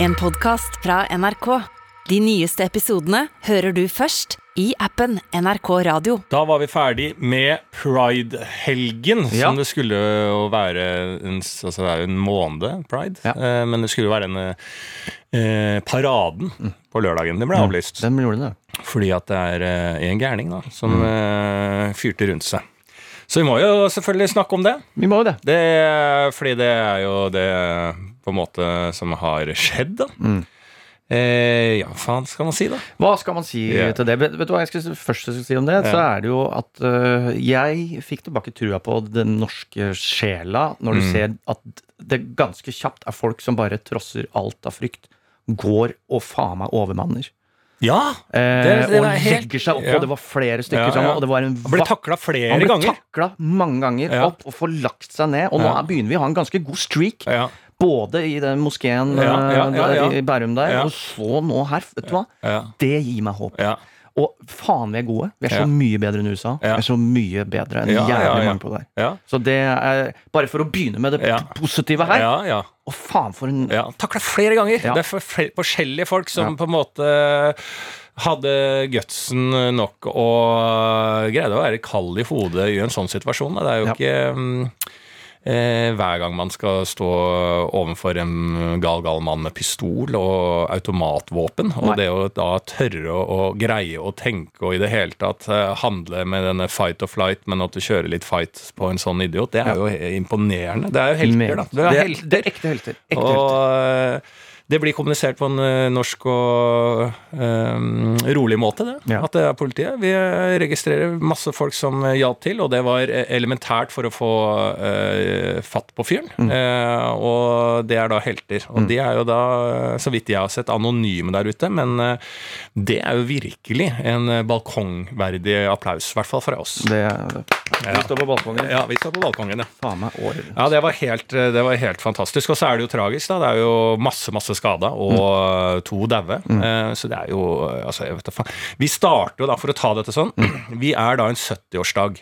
En podkast fra NRK. De nyeste episodene hører du først i appen NRK Radio. Da var vi ferdig med Pride-helgen, Ja. som det skulle jo være en, altså det er jo en måned, pride. Ja. Eh, men det skulle jo være en eh, paraden på lørdagen. Den ble avlyst. Den gjorde det? Fordi at det er eh, en gærning da, som Mm. eh, fyrte rundt seg. Så vi må jo selvfølgelig snakke om det. Vi må jo det. det fordi det er jo det på en måte som har skjedd, da. Mm. Eh, ja, faen skal man si, da? Hva skal man si yeah. til det? Vet, vet du hva jeg skal, først jeg skal si om det? Så er det jo at uh, jeg fikk tilbake trua på den norske sjela når du Mm. ser at det ganske kjapt er folk som bare trosser alt av frykt. Går og faen meg overmanner. Ja! Eh, Det- det og var helt- legger seg opp, ja. det var flere stykker Ja, sammen. Og det var en Han ble takla flere Han ble ganger. takla mange ganger Ja. opp og får lagt seg ned. Og nå Ja. er- begynner vi å ha en ganske god streak. Både i den moskeen ja. i Bærum der, og så nå her. Vet du hva? Det gir meg håp. ja. Og faen, vi er gode. Vi er så mye bedre enn USA. Vi er så mye bedre enn jævlig mange på der. ja. Så det er Bare for å begynne med det positive her. Ja, ja. Og faen, for en ja. Takla flere ganger. Ja. Det er forskjellige folk som Ja. på en måte hadde gutsen nok og greide å være kald i hodet i en sånn situasjon. Det er jo ikke mm, eh, hver gang man skal stå overfor en gal, gal mann med pistol og automatvåpen. Og Nei. det å da tørre å, greie å tenke og i det hele tatt eh, handle med denne fight or flight, men at du kjører litt fight på en sånn idiot, det er jo imponerende. Det er jo helter, da. Det er helter. det er ekte helter. Ekte Og helter. eh, det blir kommunisert på en eh, norsk og um, rolig måte, det. Ja. At det er politiet. Vi eh, registrerer masse folk som hjalp til, og det var elementært for å få uh, fatt på fyren. Mm. Uh, og det er da helter. Og de er jo da, så vidt jeg har sett, anonyme der ute, men uh, det er jo virkelig en balkongverdig applaus. I hvert fall fra oss. Det er, Vi står på balkongen. Ja, vi står på balkongen, ja. Faen meg år. Ja, det var, helt, det var helt fantastisk. Og så er det jo tragisk, da. Det er jo masse, masse skada, og to daue. Eh, Så det er jo Altså, jeg vet da faen. Vi starter jo da, for å ta dette sånn Vi er da en 70-årsdag.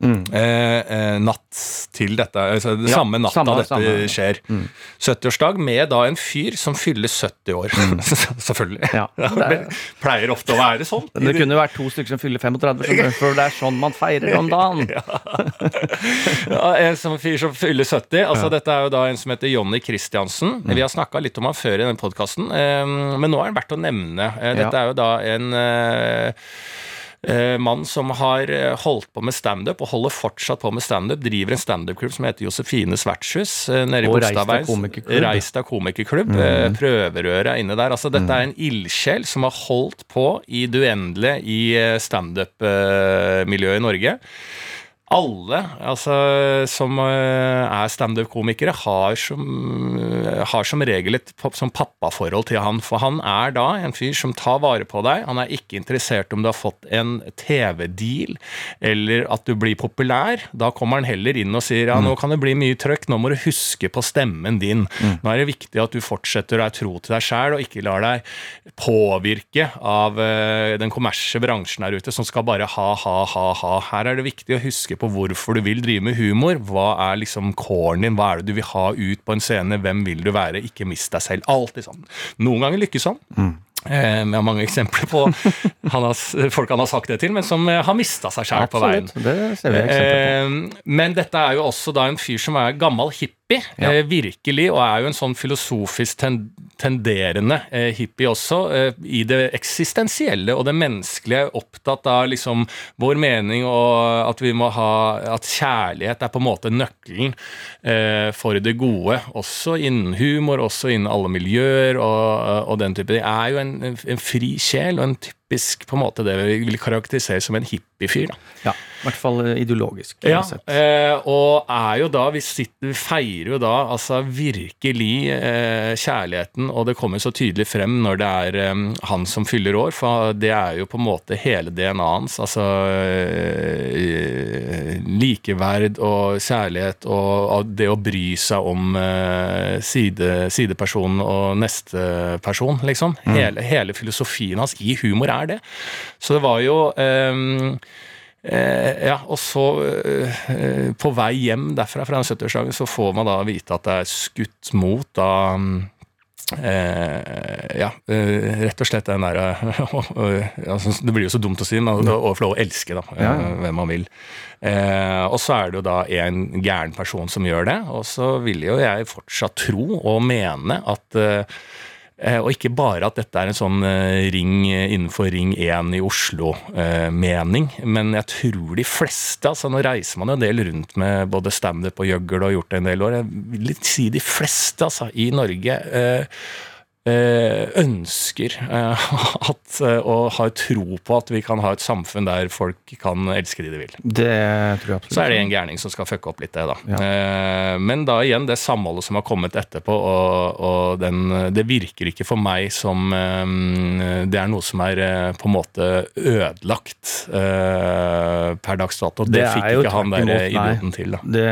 Mm. Eh, eh, natt til dette altså, Ja, Samme natta samme- dette samme. Mm. skjer. 70-årsdag med da en fyr som fyller 70 år. Selvfølgelig. Mm. Ja, det er- pleier ofte å være sånn. Det kunne vært to stykker som fyller 35, skjønner for det er sånn man feirer om dagen. Ja, en som fyr som fyller 70. Altså, Dette er jo da en som heter Jonny Christiansen. Vi har snakka litt om han før i den podkasten, men nå er han verdt å nevne. Eh, Dette er jo da en eh, eh, mann som har eh, holdt på med standup, og holder fortsatt på med standup. Driver en standup-klubb som heter Josefines vertshus eh, nede i Bogstadveien. Reistad komikerklubb. eh, Prøverøret er inne der. Altså, dette er en ildsjel som har holdt på i det uendelige i eh, standup-miljøet i Norge alle altså, som eh, er standup-komikere, har, som- har som regel et som pappaforhold til han. For han er da en fyr som tar vare på deg. Han er ikke interessert om du har fått en TV-deal eller at du blir populær. Da kommer han heller inn og sier ja, nå kan det bli mye trøkk, nå må du huske på stemmen din. Nå er det viktig at du fortsetter å være tro til deg sjæl og ikke lar deg påvirke av eh, den kommersielle bransjen her ute som skal bare ha, ha, ha, ha. Her er det viktig å huske på hvorfor du vil drive med humor. Hva er liksom coren din? Hva er det du vil ha ut på en scene? Hvem vil du være? Ikke mist deg selv. Alltid sånn. Noen ganger lykkes han. Mm. Vi har mange eksempler på han har, folk han har sagt det til, men som eh, har mista seg sjæl på veien. Det ser vi på. Eh, Men dette er jo også da en fyr som er gammel hippie, Ja. eh, virkelig, og er jo en sånn filosofisk ten tenderende eh, hippie også, eh, i det eksistensielle og det menneskelige, opptatt av liksom vår mening og at vi må ha At kjærlighet er på en måte nøkkelen eh, for det gode, også innen humor, også innen alle miljøer og, og den type. Det er jo en, en fri sjel og en typisk på en måte det vi vil karakterisere som en hippiefyr. da. Ja, I hvert fall eh, ideologisk. Ja, eh, og er jo da vi, sitter, feirer jo da altså virkelig eh, kjærligheten, og det kommer så tydelig frem når det er han som fyller år, for det er jo på en måte hele DNA-et hans. Altså likeverd og kjærlighet og, det å bry seg om side, sidepersonen og neste person, liksom. Hele, hele filosofien hans i humor er det. Så det var jo um, Eh, ja, og så eh, på vei hjem derfra fra den 70-årsdagen så får man da vite at det er skutt mot da Eh, ja, eh, rett og slett den derre altså, Det blir jo så dumt å si, men å, å få lov å elske da, Ja. eh, hvem man vil. Eh, og så er det jo da en gæren person som gjør det, og så vil jo jeg fortsatt tro og mene at eh, Eh, Og ikke bare at dette er en sånn eh, ring eh, innenfor Ring 1 i Oslo-mening, men jeg tror de fleste altså Nå reiser man jo en del rundt med både standup og gjøgl og gjort det en del år. Jeg vil si de fleste altså, i Norge eh, eh, ønsker eh, at, eh, og har tro på at vi kan ha et samfunn der folk kan elske de de vil. Det tror jeg absolutt. Så er det en gærning som skal fucke opp litt det, da. Ja. Eh, men da igjen, det samholdet som har kommet etterpå, og, og den, det virker ikke for meg som eh, Det er noe som er eh, på en måte ødelagt eh, per dags dato. Det, Det fikk ikke han der imot, idioten til, da. Det,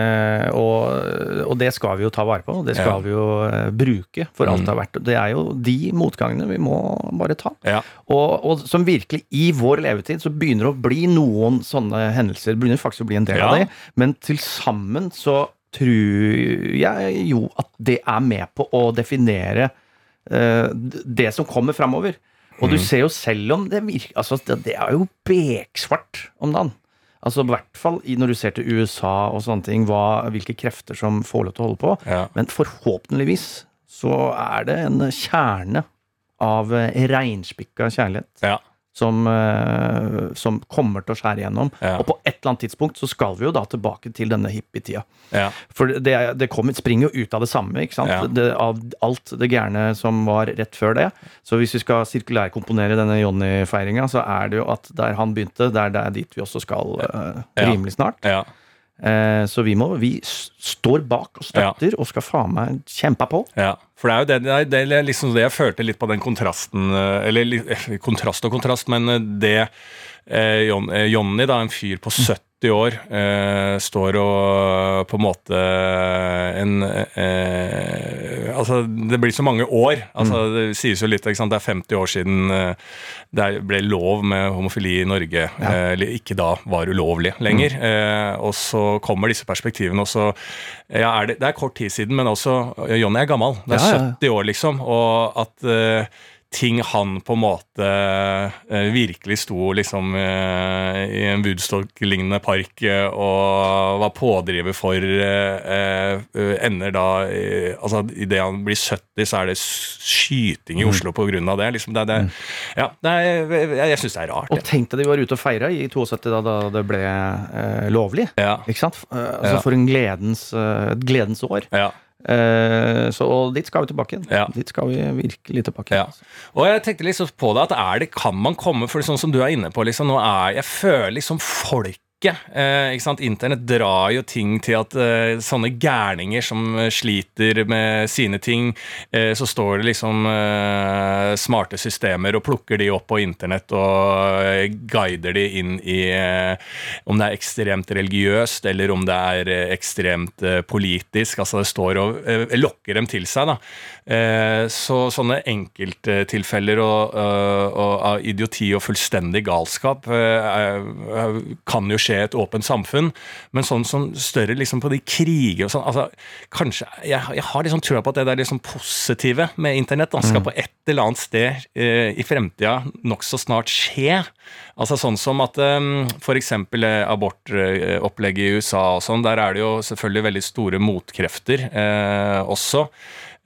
og, og det skal vi jo ta vare på, det skal Ja. vi jo eh, bruke for alt Mm. det har vært. Det er jo de motgangene vi må bare ta. Ja. Og, og som virkelig i vår levetid så begynner det å bli noen sånne hendelser. Det begynner faktisk å bli en del Ja. av det. Men til sammen så tror jeg jo at det er med på å definere uh, det som kommer framover. Og du Mm. ser jo selv om det virker Altså, det, det er jo beksvart om dagen. Altså I hvert fall når du ser til USA og sånne ting, hva, hvilke krefter som får lov til å holde på. Ja. Men forhåpentligvis så er det en kjerne av eh, reinspikka kjærlighet Ja. som, eh, som kommer til å skjære igjennom. Ja. Og på et eller annet tidspunkt så skal vi jo da tilbake til denne hippietida. Ja. For det, det kommer, springer jo ut av det samme, ikke sant? Ja. Det, av alt det gærne som var rett før det. Så hvis vi skal sirkulærkomponere denne Johnny-feiringa, så er det jo at der han begynte, det er dit vi også skal uh, rimelig snart. ja. Eh, så vi må Vi står bak og støtter og skal faen meg kjempe på. Ja, for det er jo det, det, er, liksom det jeg følte litt på den kontrasten eh, Eller eh, kontrast og kontrast, men det eh, Jon, eh, Jonny, da, en fyr på 70 år, eh, står og på en måte en eh, Altså, det blir så mange år. Altså, Det sies jo litt, ikke sant? det er 50 år siden eh, det ble lov med homofili i Norge. eh, Eller ikke da var ulovlig lenger. Eh, og så kommer disse perspektivene, også. ja, er det, det er kort tid siden, men også Jonny er gammel. Det er Ja, ja, ja. 70 år, liksom. Og at eh, ting han på en måte eh, virkelig sto liksom eh, i en Woodstock-lignende park eh, og var pådriver for, ender da Altså, idet han blir 70, så er det skyting i Mm. Oslo på grunn av det. Liksom, det, det ja, det er, jeg, jeg syns det er rart. Og tenk deg de var ute og feira i 72 da, da det ble eh, lovlig. Ja, Ikke sant? Altså. For en gledens, et gledens år. ja. Eh, så og dit skal vi tilbake igjen. Ja. Dit skal vi virkelig tilbake Ja. Og jeg tenkte liksom på det, at er det, kan man komme For sånn som du er inne på, liksom, nå er Jeg føler liksom folket Eh, ikke sant? Internett drar jo ting til at eh, sånne gærninger som sliter med sine ting, eh, så står det liksom eh, smarte systemer og plukker de opp på internett og eh, guider de inn i eh, om det er ekstremt religiøst eller om det er ekstremt politisk. Altså det står og lokker dem til seg. da. Eh, så sånne enkelttilfeller og, øh, av idioti og fullstendig galskap er- kan jo skje i et åpent samfunn, men sånn som større liksom på de kriger og sånn altså, Kanskje Jeg, jeg har liksom trua på at det der liksom positive med internett da, skal på et eller annet sted eh, i fremtida nokså snart skje. Altså Sånn som at um, f.eks. abortopplegget i USA og sånn, der er det jo selvfølgelig veldig store motkrefter eh, også.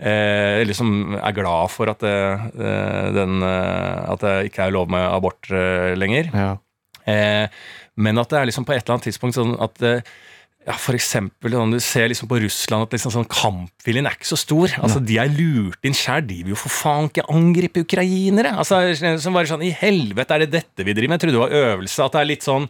Eh, liksom er glad for at det, eh, den, eh, at det ikke er lov med abort eh, lenger. Ja. Eh, men at det er liksom på et eller annet tidspunkt sånn at ja, for eksempel, Du ser liksom på Russland at liksom sånn kampviljen er ikke så stor. Altså, De er lurt inn sjæl. De vil jo for faen ikke angripe ukrainere. Altså, som bare sånn, I helvete, er det dette vi driver med? Jeg trodde det var øvelse. At det er litt sånn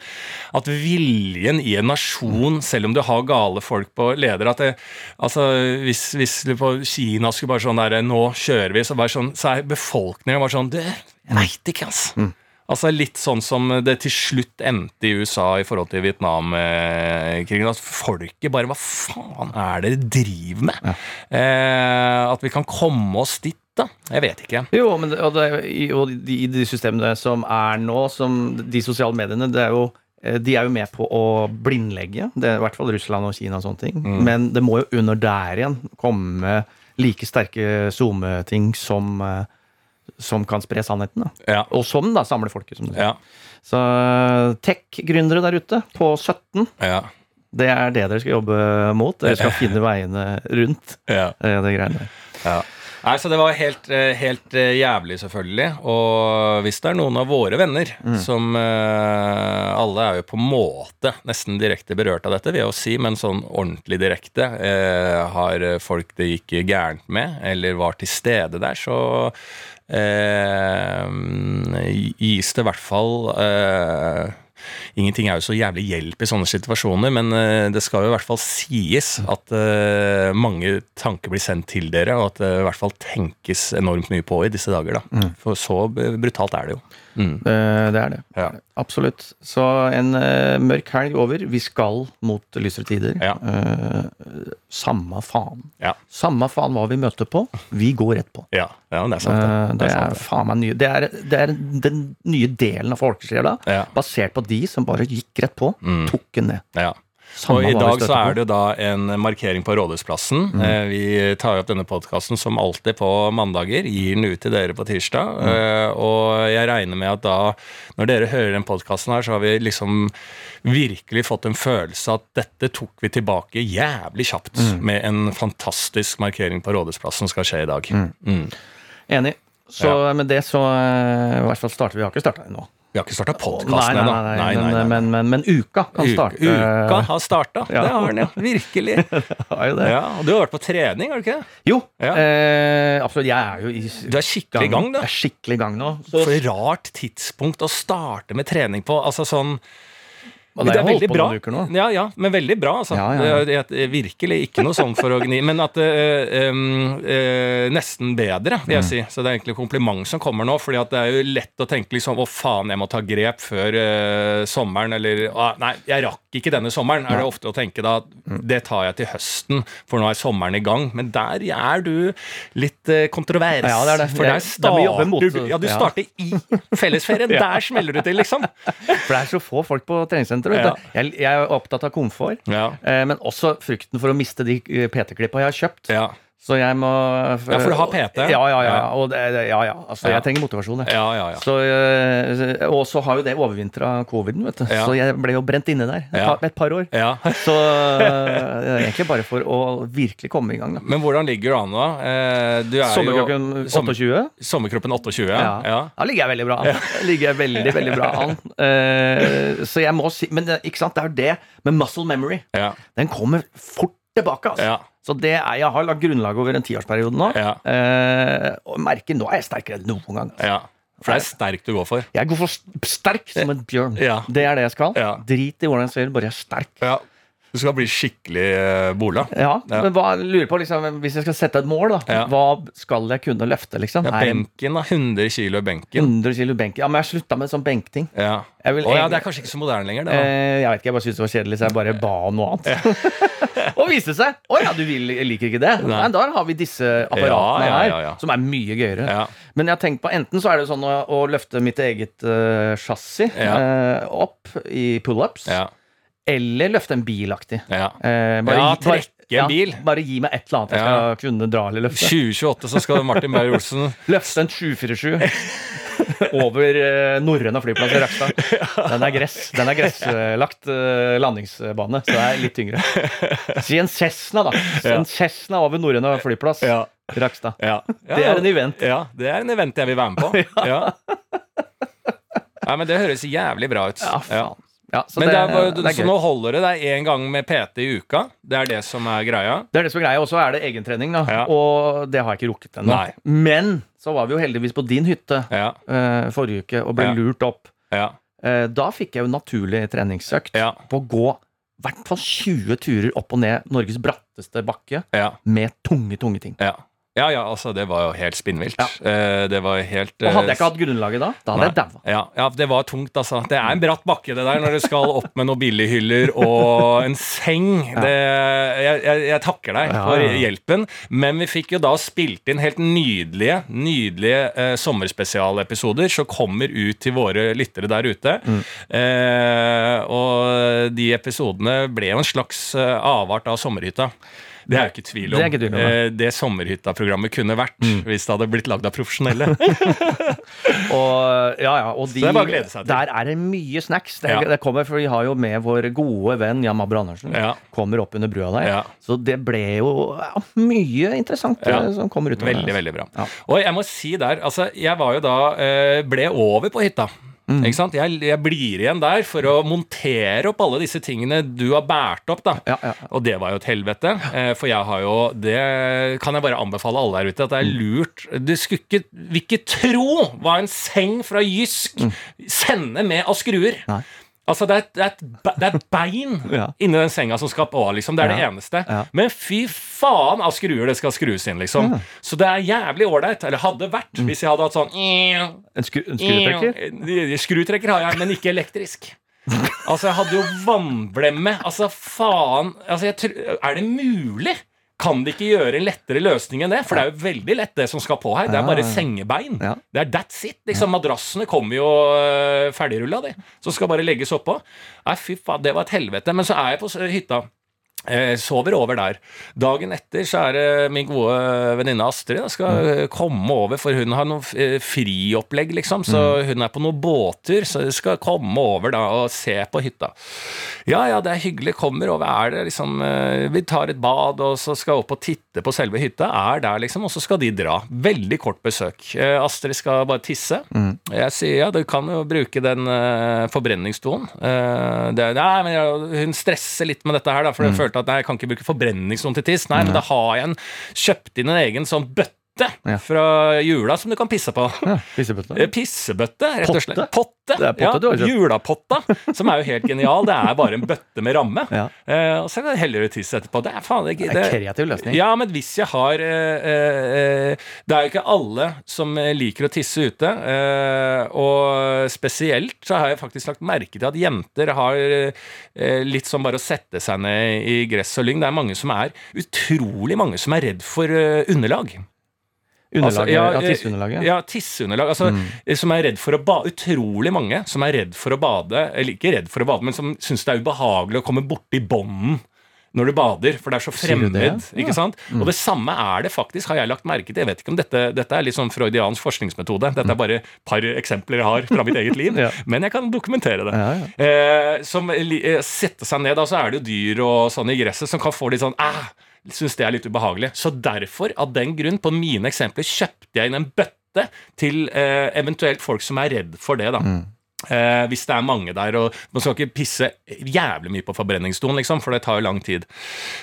at viljen i en nasjon, selv om du har gale folk på leder at det, altså, Hvis, hvis du på Kina skulle bare sånn der, Nå kjører vi, så, bare sånn, så er befolkningen bare sånn Du, jeg veit ikke, altså. Altså Litt sånn som det til slutt endte i USA i forhold til Vietnamkrigen. At folket bare Hva faen er det dere driver med? Eh, at vi kan komme oss dit, da. Jeg vet ikke. Jo, men det, og, det, i- og de, i de systemene som er nå, som de sosiale mediene, det er jo eh, de er jo med på å blindlegge. Det er i hvert fall Russland og Kina og sånne ting. Men det må jo under der igjen komme like sterke SoMe-ting som, eh, som kan spre sannheten. Ja. Og som da samler folket, som du sier. Ja. Så eh, tech-gründere der ute, på 17, Ja. det er det dere skal jobbe mot. Dere skal finne veiene rundt ja. eh, det greiene der. Ja. Nei, så Det var helt, eh, helt jævlig, selvfølgelig. Og hvis det er noen av våre venner som eh, Alle er jo på en måte nesten direkte berørt av dette, vil jeg jo si, men sånn ordentlig direkte eh, har folk det gikk gærent med, eller var til stede der, så gis det i hvert fall eh, Ingenting er jo så jævlig hjelp i sånne situasjoner, men eh, det skal jo i hvert fall sies at eh, mange tanker blir sendt til dere, og at det i hvert fall tenkes enormt mye på i disse dager. da. For så brutalt er det jo. Mm. Det, Det er det. Ja. Absolutt. Så en uh, mørk helg over. Vi skal mot lysere tider. Ja. Uh, samme faen. Ja. Samme faen hva vi møter på. Vi går rett på. Ja, ja, det er sant. Eh, Det, det er sant, det. faen meg nye Det er, det er den nye delen av folkesjela, basert på de som bare gikk rett på, Mm. tok den ned. Ja. Samme Og i dag så er det jo da en markering på Rådhusplassen. Eh, Vi tar opp denne podkasten som alltid på mandager, gir den ut til dere på tirsdag. Eh, Og jeg regner med at da, når dere hører den podkasten her, så har vi liksom virkelig fått en følelse at dette tok vi tilbake jævlig kjapt med en fantastisk markering på Rådhusplassen skal skje i dag. Mm. Enig. Så med det så eh, I hvert fall starter vi. Vi har ikke starta ennå. Vi har ikke starta podkasten ennå. nei, nei, nei, nei, Men, men, men, men uka kan starte. Uka har starta. Ja. Det har den, ja. Virkelig. Ja, og du har vært på trening, har du ikke det? Jo, Ja. eh, absolutt. Jeg er jo i Du er skikkelig i gang, da. Jeg er skikkelig i gang nå. For rart tidspunkt å starte med trening på. Altså sånn Og det det er veldig bra. Ja, ja, men veldig bra, altså. Ja, ja, ja. Det er- virkelig ikke noe sånn for å gni, men at øh, eh, Nesten bedre, vil jeg Mm. si. Så det er egentlig kompliment som kommer nå, fordi at det er jo lett å tenke liksom Å, faen, jeg må ta grep før øh, sommeren, eller Nei, jeg rakk ikke denne sommeren, er det ofte å tenke da. Mm. Det tar jeg til høsten, for nå er sommeren i gang. Men der er du litt kontrovers. Ja, det er det. For der starter mot- du Ja, du starter i fellesferien. Der smeller du til, liksom. For det er så få folk på treningssenteret. Vet Ja. Jeg, jeg er opptatt av komfort, Ja. eh, men også frykten for å miste de eh, PT-klippa jeg har kjøpt. Så jeg må Ja, for du har PT? Ja, ja, ja. Ja. Og ja, ja. Altså, Ja. jeg trenger motivasjon, jeg. Ja, ja, ja. Så, eh, og så har jo det overvintra coviden, vet du. Ja. Så jeg ble jo brent inne der et, par, et par år. ja. Så er egentlig bare for å virkelig komme i gang, da. Men hvordan ligger du an da? Eh, Du er sommerkroppen jo sommer- 28. Sommerkroppen 28, ja. Ja. ja. Da ligger jeg veldig bra an. Ligger jeg veldig, veldig bra an. Eh, så jeg må si Men ikke sant, det er jo det med muscle memory. ja. Den kommer fort tilbake. Altså. Ja. Så det er, jeg har lagt grunnlaget over en tiårsperiode nå. Ja. Eh, og merker nå er jeg sterkere enn noen gang. Altså. ja. For det er sterk du går for. Jeg går for sterk som en bjørn. Ja. Det er det jeg skal. Ja. Drit i hvordan jeg ser ut, bare jeg er sterk. Du skal bli skikkelig eh, bola. Ja, Ja. men hva, lurer på liksom, Hvis jeg skal sette et mål, da Ja. hva skal jeg kunne løfte? liksom? Ja, benken, da. 100 kilo i benken. 100 kilo benken. Ja, men jeg har slutta med sånn benkting. Ja. Jeg vil Å ja, det er kanskje ikke så moderne lenger, det. Eh, jeg vet ikke, jeg bare syntes det var kjedelig, så jeg bare ba om noe annet. og viste seg Å ja, du vil, liker ikke det? Nei. Men Da har vi disse apparatene Ja, ja, her, som er mye gøyere. Men jeg har tenkt på enten så er det sånn å, å løfte mitt eget uh, chassis eh, opp i pullups, Ja. Eller løfte en bilaktig. ja. Eh, Ja, trekke en bil. bare gi meg et eller annet jeg Ja. skal kunne dra eller løfte. 2028 så skal Martin Beyer-Olsen Løfte en 747 over eh, norrøna flyplass i Rakkestad. Den er gress. Den er gresslagt eh, landingsbane, så det er litt tyngre. Si en Cessna, da. En Cessna over norrøna flyplass. Ja. Rakstad. Ja. ja. Det er en event. Ja, det er en event jeg vil være med på. Ja. Nei, men det høres jævlig bra ut. Ja, faen. Ja, så Men det, er, det er så nå holder det deg én gang med PT i uka? Det er det som er greia? Det er det som er greia, og så er det egentrening, da. Ja. Og det har jeg ikke rukket ennå. Men så var vi jo heldigvis på din hytte Ja. uh, forrige uke og ble lurt opp. Ja. Eh, da fikk jeg jo naturlig treningsøkt på å gå i hvert fall 20 turer opp og ned Norges bratteste bakke Ja. med tunge, tunge ting. Ja. Ja, ja, altså, det var jo helt spinnvilt. Ja. Eh, det var helt Og hadde jeg eh, ikke hatt grunnlaget da, da hadde jeg daua. Ja, ja, det var tungt, altså. Det er en bratt bakke, det der, når du skal opp med noen billighyller og en seng. Det, jeg, jeg, jeg takker deg for hjelpen, men vi fikk jo da spilt inn helt nydelige, nydelige eh, sommerspesialepisoder som kommer ut til våre lyttere der ute. Mm. Eh, og de episodene ble jo en slags eh, avart av sommerhytta. Det er jeg ikke tvil om. Det ikke tvil om. Eh, det sommerhytta-programmet kunne vært hvis det hadde blitt lagd av profesjonelle. Og, ja, ja, og de, er der er det mye snacks. Det, Ja. det kommer, for Vi har jo med vår gode venn Jan Mabro Andersen. Kommer opp under brua der. Så det ble jo mye interessant eh, som kommer ut av Veldig, veldig bra. Og jeg må si der, altså, jeg var jo da eh, ble over på hytta. Mm. Ikke sant? Jeg, jeg blir igjen der for å montere opp alle disse tingene du har båret opp. da Ja, ja. Og det var jo et helvete. Eh, for jeg har jo Det kan jeg bare anbefale alle der ute, at det er Mm. lurt Du skulle ikke, vil ikke tro hva en seng fra Jysk sender med av skruer. Mm. Nei. Altså, det er, et- det, er et, bein Ja. inni den senga som skal på, liksom. Det er det eneste. Ja. Men fy faen av skruer det skal skrus inn, liksom. Så det er jævlig ålreit. Eller hadde vært, Mm. hvis jeg hadde hatt sånn En, skru, en skrutrekker? Skrutrekker har jeg, men ikke elektrisk. Altså, jeg hadde jo vannblemme. Altså, faen altså, jeg Er det mulig? Kan de ikke gjøre en lettere løsning enn det? For det er jo veldig lett, det som skal på her. Det er bare sengebein. Det er that's it. liksom Madrassene kommer jo øh, ferdigrulla, de. Som skal bare legges oppå. Nei, fy faen, det var et helvete. Men så er jeg på hytta. Eh, sover over der. Dagen etter så er det min gode venninne Astrid da, skal mm. komme over, for hun har noe eh, friopplegg, liksom. Så hun er på noen båter, så hun skal komme over da og se på hytta. Ja, ja, det er hyggelig. Kommer over. Er det liksom eh, Vi tar et bad, og så skal opp og titte på selve hytta. Er der, liksom. Og så skal de dra. Veldig kort besøk. Astrid skal bare tisse. Jeg sier ja, du kan jo bruke den forbrenningsstolen. Det, nei, men hun stresser litt med dette her, da, for hun følte at nei, jeg kan ikke bruke forbrenningsstolen til tiss. Nei, men da har jeg en kjøpt inn en egen sånn bøtte Ja. fra jula som du kan pisse på. Ja, Pissebøtte. Eh, Pissebøtte, rett og slett. Potte. Det er potte du har ja, kjøpt. Julapotta, som er jo helt genial. Det er bare en bøtte med ramme. Ja. Uh, og så heller du tiss etterpå. Det er faen ikke Det er en kreativ løsning. Ja, men hvis jeg har uh, uh, Det er jo ikke alle som liker å tisse ute. og spesielt så har jeg faktisk lagt merke til at jenter har litt sånn bare å sette seg ned i gress og lyng. Det er mange som er utrolig mange som er redd for underlag. Altså, ja, eh, tisseunderlaget. Ja, tisseunderlag. Altså, mm. Som er redd for å bade. Utrolig mange som er redd for å bade, eller ikke redd for å bade, men som syns det er ubehagelig å komme borti bånden når du bader, for det er så fremmed. det? ikke sant? Og det samme er det faktisk, har jeg lagt merke til. Jeg vet ikke om dette, dette er litt sånn freudiansk forskningsmetode. Dette er bare et par eksempler jeg har fra mitt eget liv, Ja. men jeg kan dokumentere det. Ja, ja. Eh, som eh, setter seg ned, da, så er det jo dyr og sånn i gresset som kan få litt sånn ah, Syns det er litt ubehagelig. Så derfor, av den grunn, på mine eksempler, kjøpte jeg inn en bøtte til eh, eventuelt folk som er redd for det, da. Eh, hvis det er mange der, og man skal ikke pisse jævlig mye på forbrenningsdoen, liksom, for det tar jo lang tid.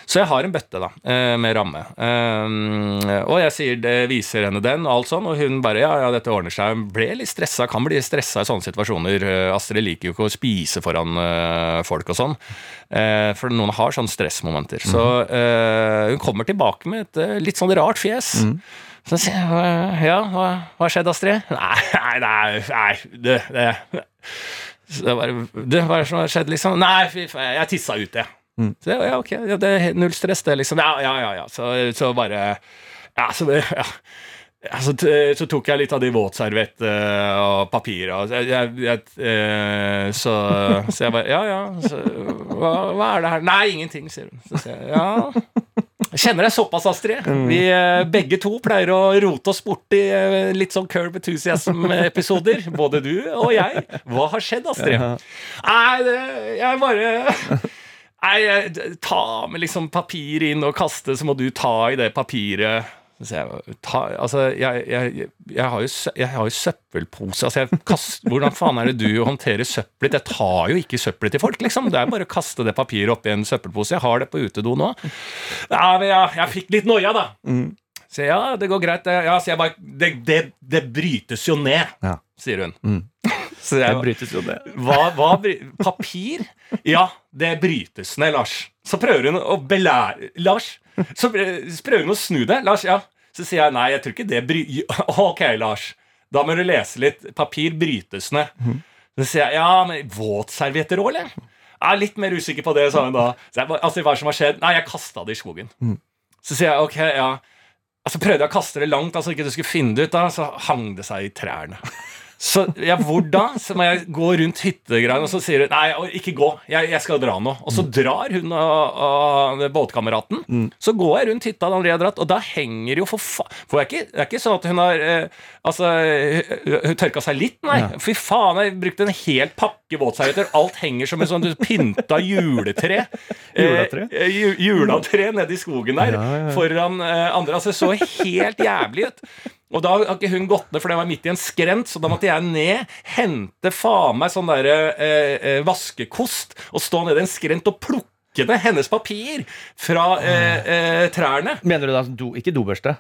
Så jeg har en bøtte, da, eh, med ramme. Eh, og jeg sier det, viser henne den, og alt sånn, og hun bare ja, ja, dette ordner seg. Hun ble litt stressa, kan bli stressa i sånne situasjoner. Eh, Astrid liker jo ikke å spise foran eh, folk og sånn, eh, for noen har sånne stressmomenter. Så eh, hun kommer tilbake med et litt sånn rart fjes. Så sier jeg «Hva- ja, hva har skjedd, Astrid? Nei, nei, nei det, det. Det var, det, det som har skjedd, liksom? Nei, fy faen, jeg tissa ut, jeg. Så ja, ok, ja, det er null stress, det, liksom. Ja, ja, ja. ja. Så, så bare Ja, så ja. Ja, så, så tok jeg litt av de våtserviettene og papiret og jeg, jeg, jeg, uh, så, så jeg bare Ja, ja. Så, hva, hva er det her? Nei, ingenting, sier hun. Så sier jeg ja. Jeg kjenner deg såpass, Astrid. Vi eh, begge to pleier å rote oss bort i eh, litt sånn Curb Enthusiasm-episoder. Både du og jeg. Hva har skjedd, Astrid? Nei, det, jeg bare Nei, ta med liksom papir inn og kaste, så må du ta i det papiret. Så jeg, ta, altså, jeg, jeg, jeg, har jo, jeg har jo søppelpose. Altså, kast, hvordan faen er det du håndterer søppelet? Jeg tar jo ikke søppelet til folk, liksom. Det er bare å kaste det papiret oppi en søppelpose. Jeg har det på utedo nå. Ja, men jeg, fikk litt noia, da. Så ja, det går greit. det. Ja, så jeg bare Det, det, det brytes jo ned, Ja. sier hun. Så Det jeg, brytes jo, ned. hva, hva Papir? Ja, det brytes ned, Lars. Så prøver hun å belære Lars, så prøver hun å snu det. Lars, ja. Så sier jeg nei, jeg tror ikke det bry... Ok, Lars. Da må du lese litt. Papir brytes ned. Så sier jeg ja, men våtservietter òg, eller? Jeg er litt mer usikker på det, sa hun da. Så jeg, altså, hva som har skjedd? Nei, jeg kasta det i skogen. Så sier jeg ok, ja. Altså prøvde jeg å kaste det langt, altså ikke du skulle finne det ut, da, så hang det seg i trærne. Så ja, hvor da? Så må jeg gå rundt hyttegreiene, og så sier hun nei, ikke gå, jeg, jeg skal dra nå. Og så drar hun og, og båtkameraten. Så går jeg rundt hytta dratt, og da henger jo for faen For det er, ikke, det er ikke sånn at hun har eh, Altså, hun- tørka seg litt, nei. Fy faen, jeg brukte en hel pakke våtservietter. Alt henger som en sånn pynta juletre. Juletre? Eh, ju, juletre nede i skogen der Ja, ja, ja. foran eh, andre. Altså, så helt jævlig ut. Og da har ikke hun gått ned, for det var midt i en skrent, så da måtte jeg ned, hente faen meg sånn derre eh, eh, vaskekost, og stå nede i en skrent og plukke ned hennes papir fra eh, eh, trærne. Mener du da do, ikke dobørste?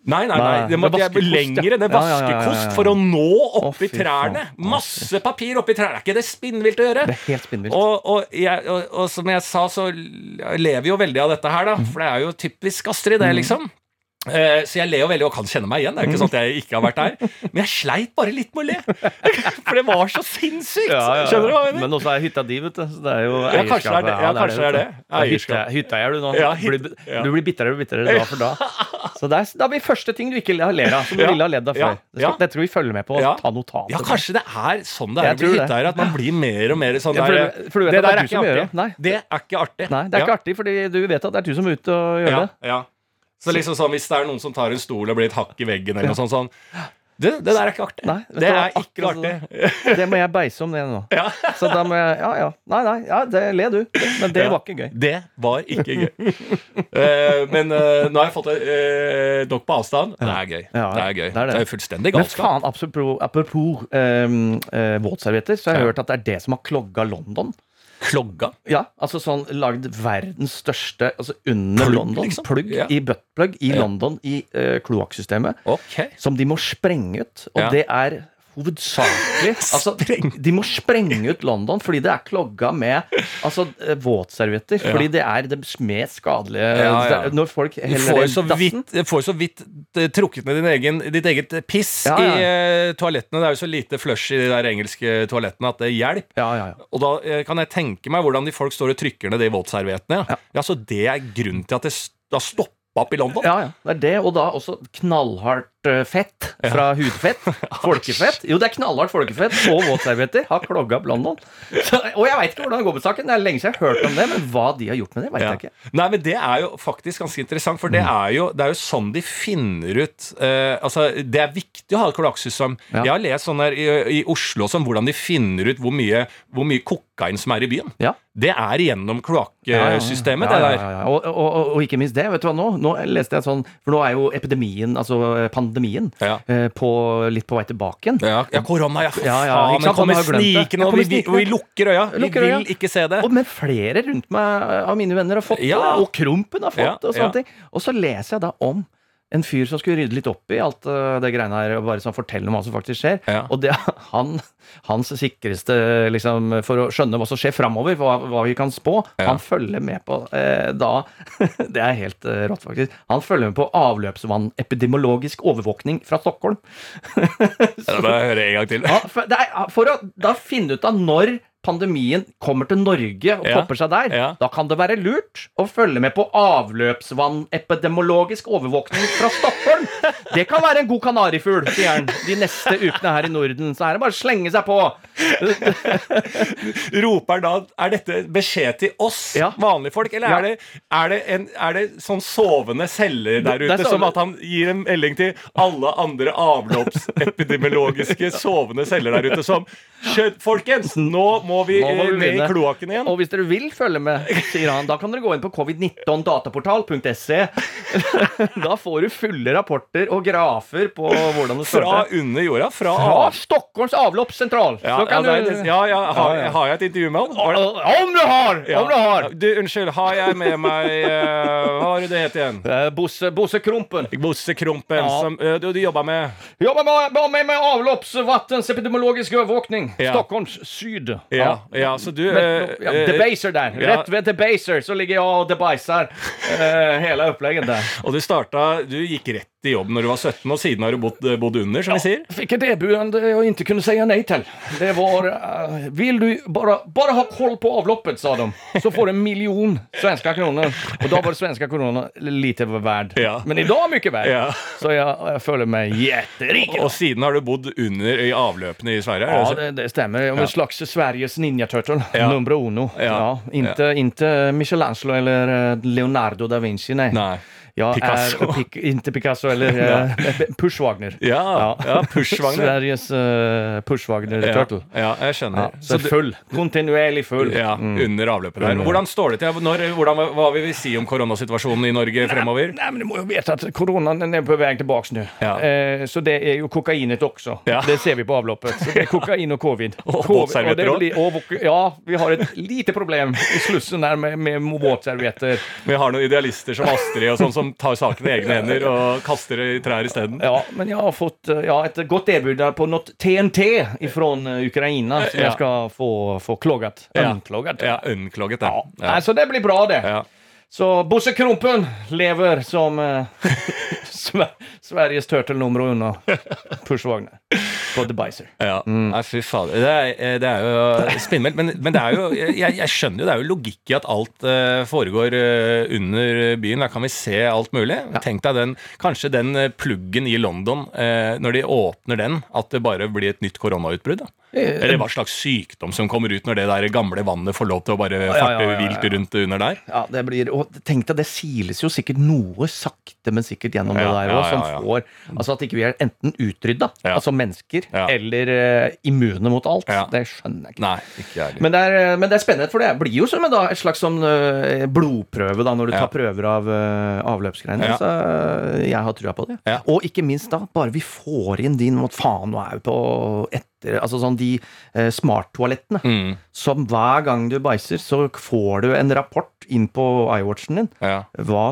Nei, nei, nei, det måtte er jeg lengre. det. Ja, Vaskekost for å nå oppi oh, trærne. Masse papir oppi trærne. Er ikke det spinnvilt å gjøre? Det er helt spinnvilt. Og, og, jeg, og, og som jeg sa, så lever jo veldig av dette her, da. For det er jo typisk Astrid, det, liksom. Eh, så jeg ler jo veldig og kan kjenne meg igjen. Det er jo ikke sånn at jeg ikke har vært der. Men jeg sleit bare litt med å le. For det var så sinnssykt! Skjønner du hva jeg mener? Men også er hytta di, vet du. Så det er jo Ja, kanskje det er det. eierskapet. Ja, kanskje det er det. du. Ja. Nå. Ja, Du blir- ja. Du blir bitrere og bitrere dag for dag. Så det er, da blir første ting du ikke ler av, som du Ja. ville ha ledd av før. Det skal, Ja. Dette skal vi følger med på og Ja. ta notater. Ja, kanskje det er sånn det er å bli hytteeier. At man blir mer og mer sånn Ja, der for du vet Det det er der er ikke artig. det. Det er ikke artig. Det er Ja. fordi du vet at det er du som er ute og gjør ja, det. Så liksom sånn, hvis det er noen som tar en stol og blir et hakk i veggen, eller noe sånt sånn det, det der er ikke artig. Nei, det er ikke artig. Det må jeg beise om det nå. Ja. Så da må jeg Ja, ja. Nei, nei, ja, det le du. Men det Ja. var ikke gøy. Det var ikke gøy. uh, men uh, nå har jeg fått det eh, nok på avstand. Det er gøy. Ja, det er gøy. det er det. Det er fullstendig Men galskap. faen, apropos, apropos eh, våtservietter, så har jeg hørt at det er det som har klogga London. Klogga. Ja, altså sånn lagd verdens største Altså under Plugg, London. liksom? Plugg Ja. i buttplug i Ja. London i uh, kloakksystemet. Okay. Som de må sprenge ut. Og Ja. det er hovedsakelig altså, De må sprenge ut London fordi det er klogga med altså, eh, våtservietter. Ja. Fordi det er det mest skadelige Ja, ja. Når folk heller du får så vidt eh, trukket ned din egen, ditt eget piss i uh, toalettene. Det er jo så lite flush i de der engelske toalettene at det hjelper. Ja, ja, ja. Og da uh, kan jeg tenke meg hvordan de folk står og trykker ned de våtserviettene. Ja. Så det er grunnen til at det har da stoppa opp i London. Ja, ja. Det er det, og da også knallhardt fett fra hudfett. Folkefett. Jo, det er knallhardt folkefett og våtservietter har klogga opp London. Så, og jeg veit ikke hvordan det går med saken. Det er lenge siden jeg har hørt om det, men hva de har gjort med det, veit Ja. jeg ikke. Nei, men det er jo faktisk ganske interessant, for Mm. det er jo, det er jo sånn de finner ut uh, Altså, det er viktig å ha et kloakksystem. Ja. Jeg har lest sånn her i, i Oslo som hvordan de finner ut hvor mye, hvor mye kokain som er i byen. Ja. Det er gjennom kloakksystemet, det der. Og, og, og, og ikke minst det, vet du hva nå? Nå leste jeg sånn For nå er jo epidemien, altså pandemien, Ja. eh, på, litt på vei tilbake igjen. Ja, korona, ja. Ja, ja, faen, ikke kommer snikende, og vi, vi, lukker øya. Vi Lukker øya. vil ikke se det. Og, men flere rundt meg av mine venner har fått det, og Krompen har fått det. Og sånne ting Og så leser jeg da om en fyr som skulle rydde litt opp i alt eh, det greiene her, og bare sånn fortelle om hva som faktisk skjer. Ja. Og det han, hans sikreste liksom, for å skjønne hva som skjer framover, hva, hva vi kan spå, Ja. han følger med på eh, da Det er helt eh, rått, faktisk. Han følger med på avløpsvannepidemiologisk overvåkning fra Stockholm. Ja, Da må jeg høre en gang til. Ja, for, det er, for å da finne ut av når pandemien kommer til Norge og Ja, topper seg der, ja. da kan det være lurt å følge med på avløpsvannepidemologisk overvåkning fra Stockholm. Det kan være en god kanarifugl, sier han, de neste ukene her i Norden. Så her er det bare å slenge seg på. Roper da Er dette beskjed til oss Ja. vanlige folk, eller er, det, er, det en, er det sånn sovende celler der er ute, som at han gir en melding til alle andre avløpsepidemiologiske sovende celler der ute, som folkens, nå må vi, Nå må vi eh, ned i kloakken igjen. Og hvis dere vil følge med, sier han, da kan dere gå inn på covid19dataportal.se. Da får du fulle rapporter og grafer på hvordan det står Fra under jorda. Fra, Fra Stockholms avloppssentral. ja, ja, er du ja, ja, har, har jeg et intervju med han? Om du har! Om du har! Du, unnskyld, har jeg med meg uh, Hva var det det het igjen? Bosse, Bosse Krompen. Bosse Krompen, som uh, du, du jobber med. Jobber med, med, med, avloppsvattens epidemiologisk overvåkning. Stockholms syd. Ja, ja, så du Men, eh, ja, eh, Debaser der. ja. Rett ved Debaser så ligger jeg og debaiser eh, hele opplegget der. Og du starta Du gikk rett i jobb når du var 17, og siden har du bodd, bodd under, som vi sier. Fikk et debut og ikke kunne si nei til. Det var, uh, Vil du bare, bare ha koll på avloppet, sa de, så får du en million svenske kroner. Og da var det Svenske kroner lite verd. Ja. Men i dag mye Ja. Så jeg, jeg, føler meg jetterik. Og siden har du bodd under i avløpene i Sverige? er Ja, det det, stemmer. Om Ja. En slags Sveriges Ninja Turtle. Ja. Nummer uno. Ja. Ja. inte, inte Michelangelo eller eh, Leonardo da Vinci, nej. Nei. Jag Picasso. Er, pik, inte Picasso eller ja. Push Wagner. Ja, ja Pushwagner. Sveriges uh, Push Wagner Ja, Turtle. ja, jeg skjønner. Ja, så du- full. Kontinuerlig full. ja, Mm. Under avløpet der. Hvordan står det til? Når, hvordan, hva vil vi si om koronasituasjonen i Norge fremover? Nei, men du må jo vite at koronaen er på vei tilbake nå. Ja. Eh, så det er jo kokainet også. Ja. Det ser vi på avloppet. Så det er kokain og covid. og det och våk- Ja, vi har et lite problem i slussen der med, med våtservetter. Vi har noen idealister som Astrid og sånn som tar saken i egne hender og kaster det i trær isteden. Ja, men jeg har fått eh, ja, et godt tilbud på noe TNT ifrån eh, Ukraina som Ja. skal ska få, få kloggat. Ja. Unkloggat. Ja, unnklogget. Ja. Ja. Alltså det blir bra det. Ja. Så Bosse Krompen lever som eh, Sver- Sveriges turtle nummer unna Push Wagner på The Bicer. Ja, Mm. Nei, fy fader. Det eh, det er jo spinnvilt. Men, men det er jo, jeg, jeg skjønner jo det er jo logikk i at alt uh, foregår uh, under byen. Der kan vi se alt mulig. Tenk deg den, kanskje den pluggen i London, uh, når de åpner den, at det bare blir et nytt koronautbrudd. Eller hva slags sykdom som kommer ut når det der gamle vannet får lov til å bare ja, farte ja, ja, vilt rundt under der. Ja, det blir, og tenk deg, det siles jo sikkert noe sakte, men sikkert gjennom Ja, det der òg, som får Altså at ikke vi er enten utrydda, altså mennesker, eller uh, immune mot alt. Det skjønner jeg ikke. Nei, ikke jeg. Men det, er, eh, men det er spennende, for det blir jo som en, da, et slags sånn uh, blodprøve da, når du tar prøver av uh, avløpsgreiene. Så jeg har trua på det. Ja. Og ikke minst da, bare vi får inn din mot faen, nå er vi på etter Altså sånn de eh, smarttoalettene. Mm, Som hver gang du bæsjer, så får du en rapport inn på iWatchen din. ja.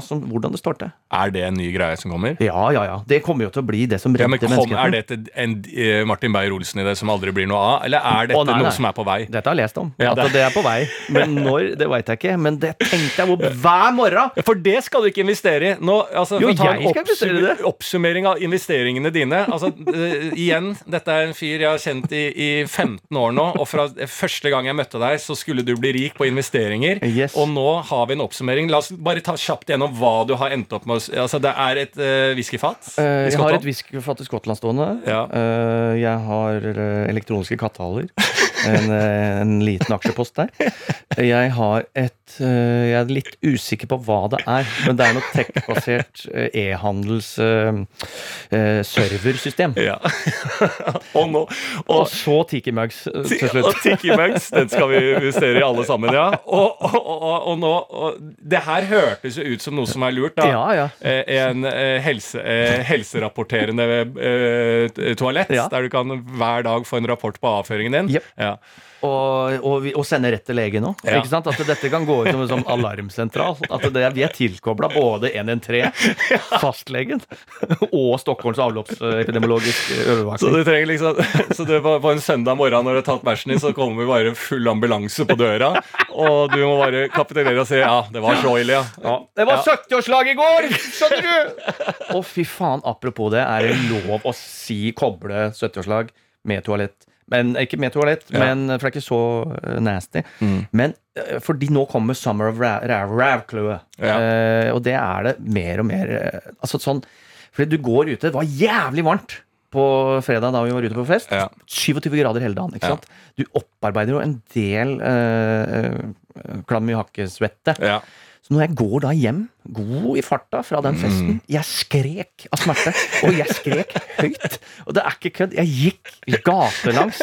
Som, hvordan det står til. Er det en ny greie som kommer? Ja, ja, ja. Det kommer jo til å bli det som Ja, redder men kom, Er dette en eh, Martin Beyer-Olsen i det som aldri blir noe av, eller er dette oh, nei, nei. noe som er på vei? Dette har jeg lest om. Ja, at det- det er på vei. Men når, det veit jeg ikke. Men det tenkte jeg på hver morgen. For det skal du ikke investere i. Nå, altså, Jo, ta jeg skal investere i det. oppsummering av investeringene dine. Altså, uh, igjen, dette er en fyr jeg har kjent i, i 15 år nå, og fra første gang jeg møtte deg, så skulle du bli rik på investeringer. Yes. Og nå har vi en oppsummering. La oss bare ta kjapt gjennom hva du har endt opp med. Altså, det er et uh, whiskyfat. Uh, jeg har et whiskyfat i Skottland stående. Ja. Uh, jeg har elektroniske kattehaler. En, eh, en liten aksjepost der. Jeg har et eh, Jeg er litt usikker på hva det er, men det er noe tech-basert eh, e-handels eh, eh, serversystem. Ja. og nå Og og, så Tiki Mugs til slutt. Og. Tiki Mugs, den skal vi investere i alle sammen, ja. Og, og, nå Det her hørtes jo ut som noe som er lurt, da. Ja, ja. En helse, helserapporterende toalett, der du kan hver dag få en rapport på avføringen din. Yep. Ja. Og, og, og sende rett til lege nå. Ja. Ikke sant? At dette kan gå ut som en sånn alarmsentral. At det, vi er tilkobla både 113, fastlegen, og Stockholms avloppsepidemiologiske Så du trenger liksom Så du på, på en søndag morgen når du har tatt bæsjen din, så kommer vi bare full ambulanse på døra, og du må bare kapitulere og si ja, det var så ille, ja. Ja. Det var 70-årslag i går! Skjønner du? Å, fy faen. Apropos det, er det lov å si koble 70-årslag med toalett? Men Ikke med toalett, Ja. men, for det er ikke så nasty. nasty. Men eh, fordi nå kommer Summer of Ra- Ra- Ravclue. Ja. Eh, og det er det mer og mer eh, Altså sånn Fordi du går ute Det var jævlig varmt på fredag da vi var ute på fest. Ja. 27 grader hele dagen. ikke sant? Du opparbeider jo en del eh, eh, klam i hakkesvette. ja. Så når jeg går da hjem, god i farta fra den festen Mm. Jeg skrek av smerte. Og jeg skrek høyt. Og det er ikke kødd. Jeg gikk gatelangs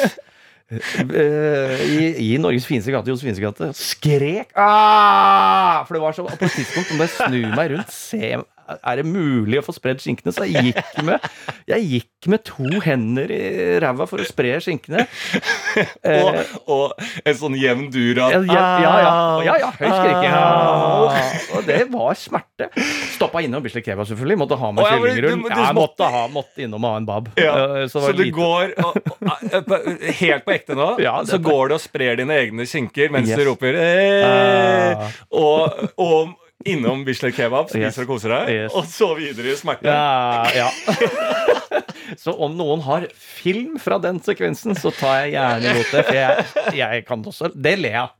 eh, i, i Norges fineste gate, Johs fineste gate, skrek Aah! For det var så På et tidspunkt må jeg snu meg rundt, se er det mulig å få spredd skinkene? Så jeg gikk med Jeg gikk med to hender i ræva for å spre skinkene. Eh, Og, og en sånn jevn dura ja, ja, ja, ja, ja, ja høy skriking. Ah. Ja. Og det var smerte. Stoppa innom Bislett Kebab, selvfølgelig. Måtte ha med kyllingrull. Ja, måtte- måtte, ha, måtte innom og ha en bab. Ja, Så, så du lite- går og, og, Helt på ekte nå, så går du og sprer dine egne skinker mens Yes. du roper eh, Ah. og, og innom Bislett Kebab, spiser og koser deg, Yes. og så videre i smerte. Ja, ja. Så om noen har film fra den sekvensen, så tar jeg gjerne imot det. For jeg, jeg kan også Det ler jeg av.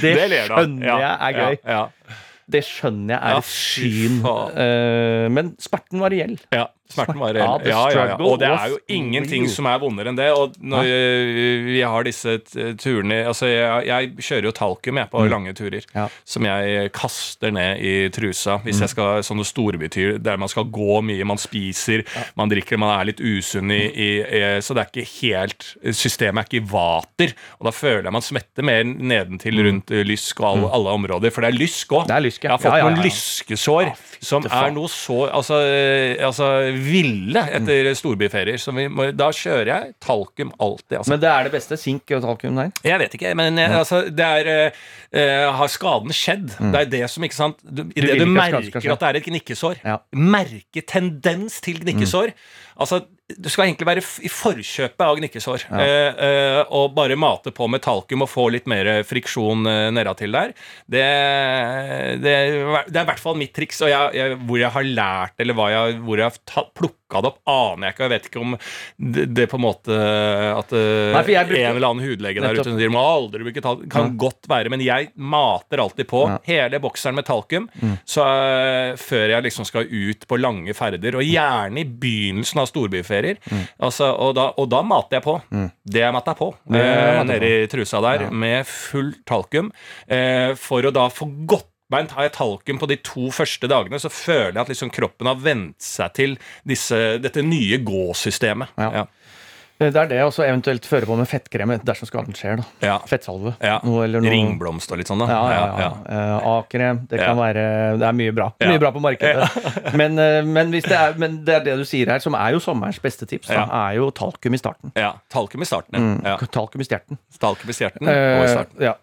Det, Det skjønner Ja, jeg er gøy. Ja, ja. Det skjønner jeg er et syn. Eh, men smerten var reell. Ja, Smerten var reell. Ja, ja, ja. Og det er jo ingenting som er vondere enn det. Og når øh, vi har disse turene Altså, jeg, jeg kjører jo talkum jeg, på lange turer. Som jeg kaster ned i trusa hvis jeg skal sånne storbytyr der man skal gå mye, man spiser, man drikker, man er litt usunn i, i, Så det er ikke helt Systemet er ikke i vater. Og da føler jeg man svetter mer nedentil rundt øh, lysk og alle, alle områder. For det er lysk òg. Jeg har fått noen lyskesår som er noe så altså, eh, altså ville etter storbyferier. Så vi må, da kjører jeg talkum alltid. Altså. Men det er det beste. Sink og talkum der. jeg vet ikke, men eh, altså, det er eh, Har skaden skjedd? Det er det som, ikke sant du, I det du merker at det er et gnikkesår, Ja. merker tendens til gnikkesår Altså, du skal egentlig være i forkjøpet av gnikkesår. Ja. eh, og bare mate på med talkum og få litt mer friksjon eh, nedatil der. Det, det, det er i hvert fall mitt triks. Og jeg, jeg, hvor jeg har lært, eller jeg, hvor jeg har ta- plukka det opp, aner jeg ikke. Jeg vet ikke om det, det på en måte At eh, Nei, brukte- en eller annen hudlege der ute sier må aldri bruke talkum. Kan godt være, men jeg mater alltid på Ja. hele bokseren med talkum så, uh, før jeg liksom skal ut på lange ferder. Og gjerne i begynnelsen av storbyferier. Altså, og, da, og da mater jeg på. Det mater jeg på. uh, nedi mater nede trusa der med full talkum. uh, for å da få godt beint har jeg talken på de to første dagene, så føler jeg at liksom kroppen har vent seg til disse, dette nye gåsystemet. Ja. Ja. Det er det, og så eventuelt føre på med fettkrem dersom skaden skjer. da. Ja. Fettsalve. Ja. Noe, eller noe. Ringblomst og litt sånn, da. Ja, ja. Eh, A-krem. Det kan være Det er mye bra. Mye bra på markedet. Men, eh, men, hvis det er, men det er det du sier her, som er jo sommerens beste tips, da, er jo talkum i starten. Ja, Talkum i starten. Ja. Talkum i stjerten. Talkum i stjerten og i starten. starten. ja.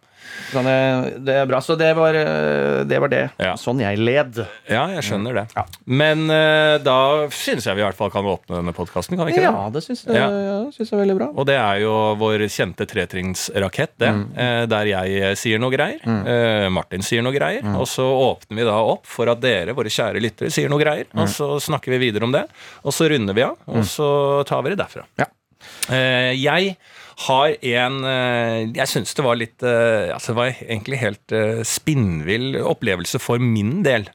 Sånn, eh, det er bra. Så det var eh, det. Var det. Ja. Sånn jeg led. Ja, jeg skjønner det. Ja. Men uh, da syns jeg vi i hvert fall kan åpne denne podkasten, kan vi ikke Ja, det? det syns jeg, Ja. jeg er veldig bra. Og det er jo vår kjente tretringsrakett, det. Mm. Uh, Der jeg sier noe greier, eh, Martin sier noe greier, Mm. og så åpner vi da opp for at dere, våre kjære lyttere, sier noe greier. Mm. Og så snakker vi videre om det, og så runder vi av, og så tar vi det derfra. Ja. Jeg har en eh, Jeg syns det var litt eh, Altså, det var egentlig helt eh, spinnvill opplevelse for min del.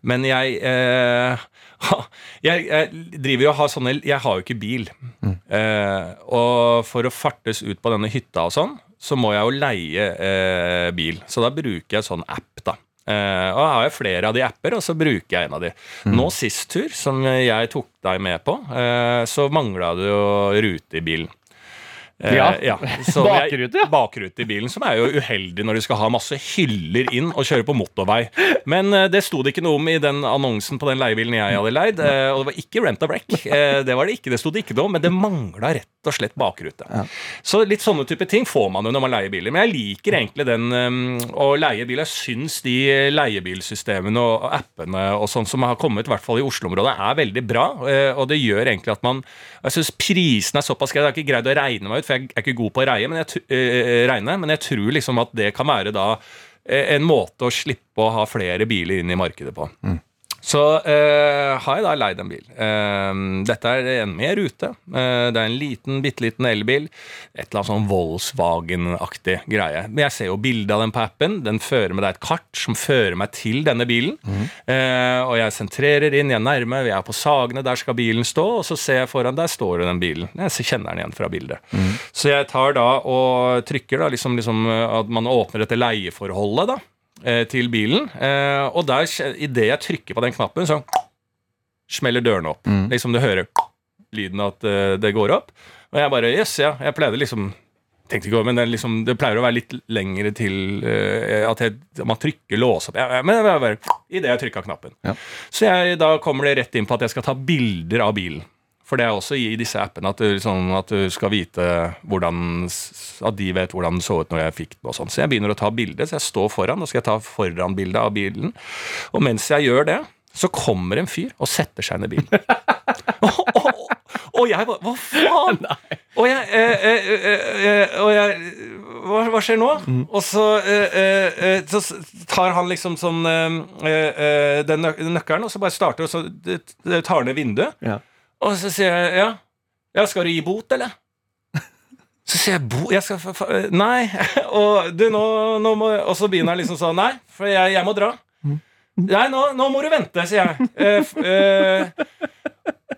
Men jeg jeg, jeg driver jo og har sånne Jeg har jo ikke bil. Mm. og for å fartes ut på denne hytta og sånn, så må jeg jo leie bil. Så da bruker jeg sånn app, da. Uh, og jeg har jeg flere av de apper, og så bruker jeg en av de. Nå sist tur, som jeg tok deg med på, uh, så mangla det jo rute i bilen. Eh, Ja. så Bakrute, ja. Bakrute i bilen, som er jo uheldig når du skal ha masse hyller inn og kjøre på motorvei. Men eh, det sto det ikke noe om i den annonsen på den leiebilen jeg hadde leid. eh, og det var ikke rent a wreck. Eh, det var det ikke, det sto det ikke noe om, men det mangla rett og slett bakrute. Så litt sånne type ting får man jo når man leier biler. Men jeg liker egentlig den eh, å leie bil. Jeg syns de leiebilsystemene og appene og sånn som har kommet, i hvert fall i Oslo-området, er veldig bra. eh, og det gjør egentlig at man Jeg syns prisen er såpass grei. Jeg har ikke greid å regne meg ut, for jeg er ikke god på å reie, men jeg, eh, regne, men jeg tror liksom at det kan være da eh, en måte å slippe å ha flere biler inn i markedet på. Så eh, har jeg da leid en bil. Eh, dette er en med rute. Eh, det er en liten, bitte liten elbil. Et eller annet sånn Volkswagen-aktig greie. Men jeg ser jo bilde av den på appen. Den fører med deg et kart som fører meg til denne bilen. Eh, og jeg sentrerer inn, jeg nærmer meg, vi er på Sagene, der skal bilen stå. Og så ser jeg foran, der står den bilen. Jeg kjenner den igjen fra bildet. Så jeg tar da og trykker da liksom, liksom at man åpner dette leieforholdet, da til bilen. Eh, og der, idet jeg trykker på den knappen, så smeller dørene opp. Liksom du hører lyden at eh, det går opp. Og jeg bare Yes, ja. Jeg pleide liksom Tenkte ikke over, men det, liksom, det pleier å være litt lengre til eh, at jeg, man trykker lås opp. Ja, men det var bare idet jeg trykka knappen. Ja. Så jeg, da kommer det rett inn på at jeg skal ta bilder av bilen. For det er også i disse appene at du, sånn at du skal vite hvordan At de vet hvordan det så ut når jeg fikk den. og sånn. Så jeg begynner å ta bilde, så jeg står foran. og skal jeg ta foran-bildet av bilen. Og mens jeg gjør det, så kommer en fyr og setter seg inn i bilen. og, og, og jeg bare Hva faen? Og jeg, eh, eh, eh, eh, og jeg hva, hva skjer nå? Og så, eh, eh, eh, så tar han liksom sånn eh, eh, den nøkkelen, og så bare starter og så tar ned vinduet. Ja. Og så sier jeg ja. ja, skal du gi bot, eller? Så sier jeg bo... Jeg skal Nei. Og du, nå, nå må Og så begynner han liksom sånn Nei, for jeg, jeg må dra. Nei, nå, nå må du vente, sier jeg. Eh, eh,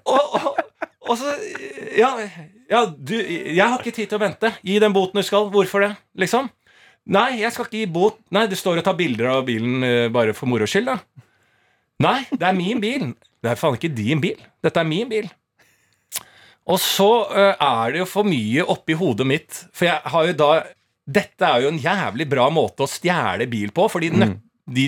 og, og, og så ja, ja, du, jeg har ikke tid til å vente. Gi den boten du skal. Hvorfor det? Liksom. Nei, jeg skal ikke gi bot. Nei, du står og tar bilder av bilen eh, bare for moro skyld, da. Nei, det er min bil. Det er faen ikke din bil. Dette er min bil. Og så eh, er det jo for mye oppi hodet mitt, for jeg har jo da Dette er jo en jævlig bra måte å stjele bil på, fordi nøk- de,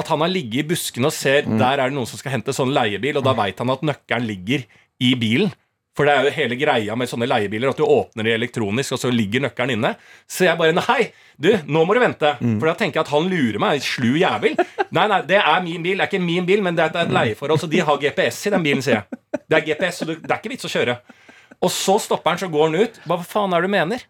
at han har ligget i buskene og ser der er det noen som skal hente sånn leiebil, og da veit han at nøkkelen ligger i bilen. For det er jo hele greia med sånne leiebiler at du åpner det elektronisk, og så ligger nøkkelen inne. Så jeg bare Nei, du, nå må du vente. For da tenker jeg at han lurer meg. Slu jævel. Nei, nei, det er min bil. Det er ikke min bil, men det er et leieforhold, så de har GPS i den bilen, sier jeg. Det er GPS, så det er ikke vits å kjøre. Og så stopper han, så går han ut. Hva faen er det du mener?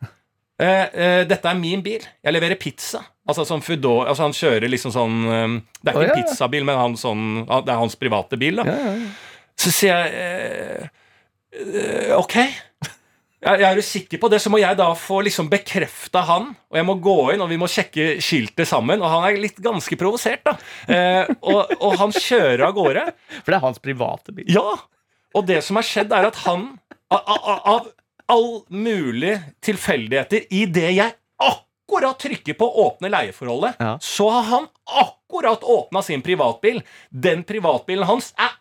Eh, eh, dette er min bil. Jeg leverer pizza. Altså sånn Foodora, altså Han kjører liksom sånn eh, Det er ikke oh, ja. en pizzabil, men han sånn, det er hans private bil. da Så sier jeg eh, Ok. Jeg, jeg er du sikker på det, så må jeg da få liksom bekrefta han. Og jeg må gå inn, og vi må sjekke skiltet sammen. Og han er litt ganske provosert, da. Eh, og, og han kjører av gårde. For det er hans private bil. Ja! Og det som har skjedd, er at han av, av, av all mulig tilfeldigheter i det jeg akkurat trykker på å åpne leieforholdet, Ja. så har han akkurat åpna sin privatbil. Den privatbilen hans er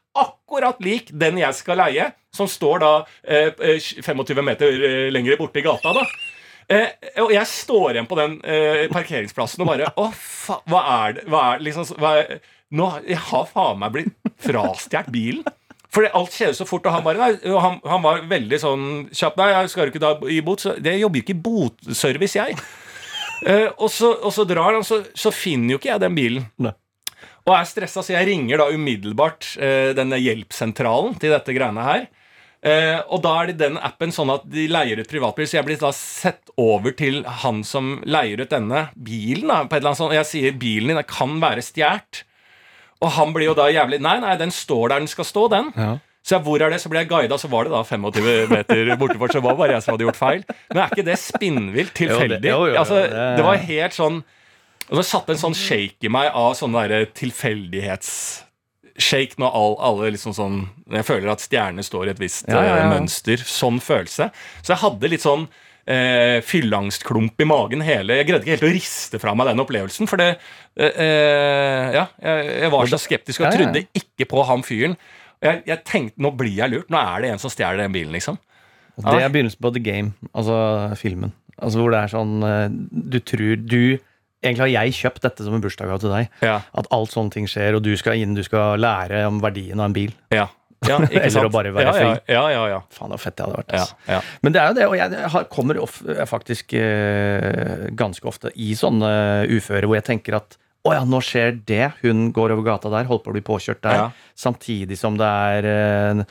akkurat lik den jeg skal leie, som står da eh, eh, 25 meter eh, lenger borte i gata. da Eh, og jeg står igjen på den eh, parkeringsplassen og bare Å, faen, hva er det hva er, liksom, hva er, Nå Jeg har faen meg blitt frastjålet bilen. For alt skjer så fort, og han bare nei, han, han var veldig sånn kjapp. Nei, jeg skal jo ikke da gi bot. Så det jobber jo ikke i botservice, jeg. Eh, og, så, og så drar han, så, så finner jo ikke jeg den bilen. Nei. Og er stressa, så jeg ringer da umiddelbart eh, denne hjelpsentralen til dette greiene her. Eh, og da er det den appen sånn at de leier ut privatbil, så jeg blir da sett over til han som leier ut denne bilen. da, på et eller annet sånt, Og jeg sier bilen din kan være stjålet. Og han blir jo da jævlig Nei, nei, den står der den skal stå, den. Ja. Så jeg, hvor er det? Så ble jeg guida, så var det da 25 meter bortenfor. Så det bare jeg som hadde gjort feil. Men er ikke det spinnvilt tilfeldig? Jo, det- jo, jo, altså, det- det var helt sånn Og det satte en sånn shake i meg av sånn derre tilfeldighetsshake når all, alle liksom sånn Jeg føler at stjernene står i et visst Ja, ja, ja. eh, mønster. Sånn følelse. Så jeg hadde litt sånn eh, fylleangstklump i magen hele Jeg greide ikke helt å riste fra meg den opplevelsen. For det eh, eh, Ja, jeg, jeg var så skeptisk og trodde ikke på han fyren. Jeg, jeg tenkte nå blir jeg lurt. Nå er det en som stjeler den bilen, liksom. Og det er begynnelsen på The Game, altså filmen. Altså Hvor det er sånn eh, Du tror du Egentlig har jeg kjøpt dette som en bursdagsgave til deg. Ja, At alt sånne ting skjer, og du skal inn, du skal lære om verdien av en bil. ja, ja ikke Eller å bare være fri. ja, ja, ja, Faen, så fett det hadde vært. ja, ja. Men det er jo det, og jeg har, kommer of, faktisk eh, ganske ofte i sånne uføre hvor jeg tenker at å ja, nå skjer det. Hun går over gata der, holder på å bli påkjørt der. Samtidig som det er eh,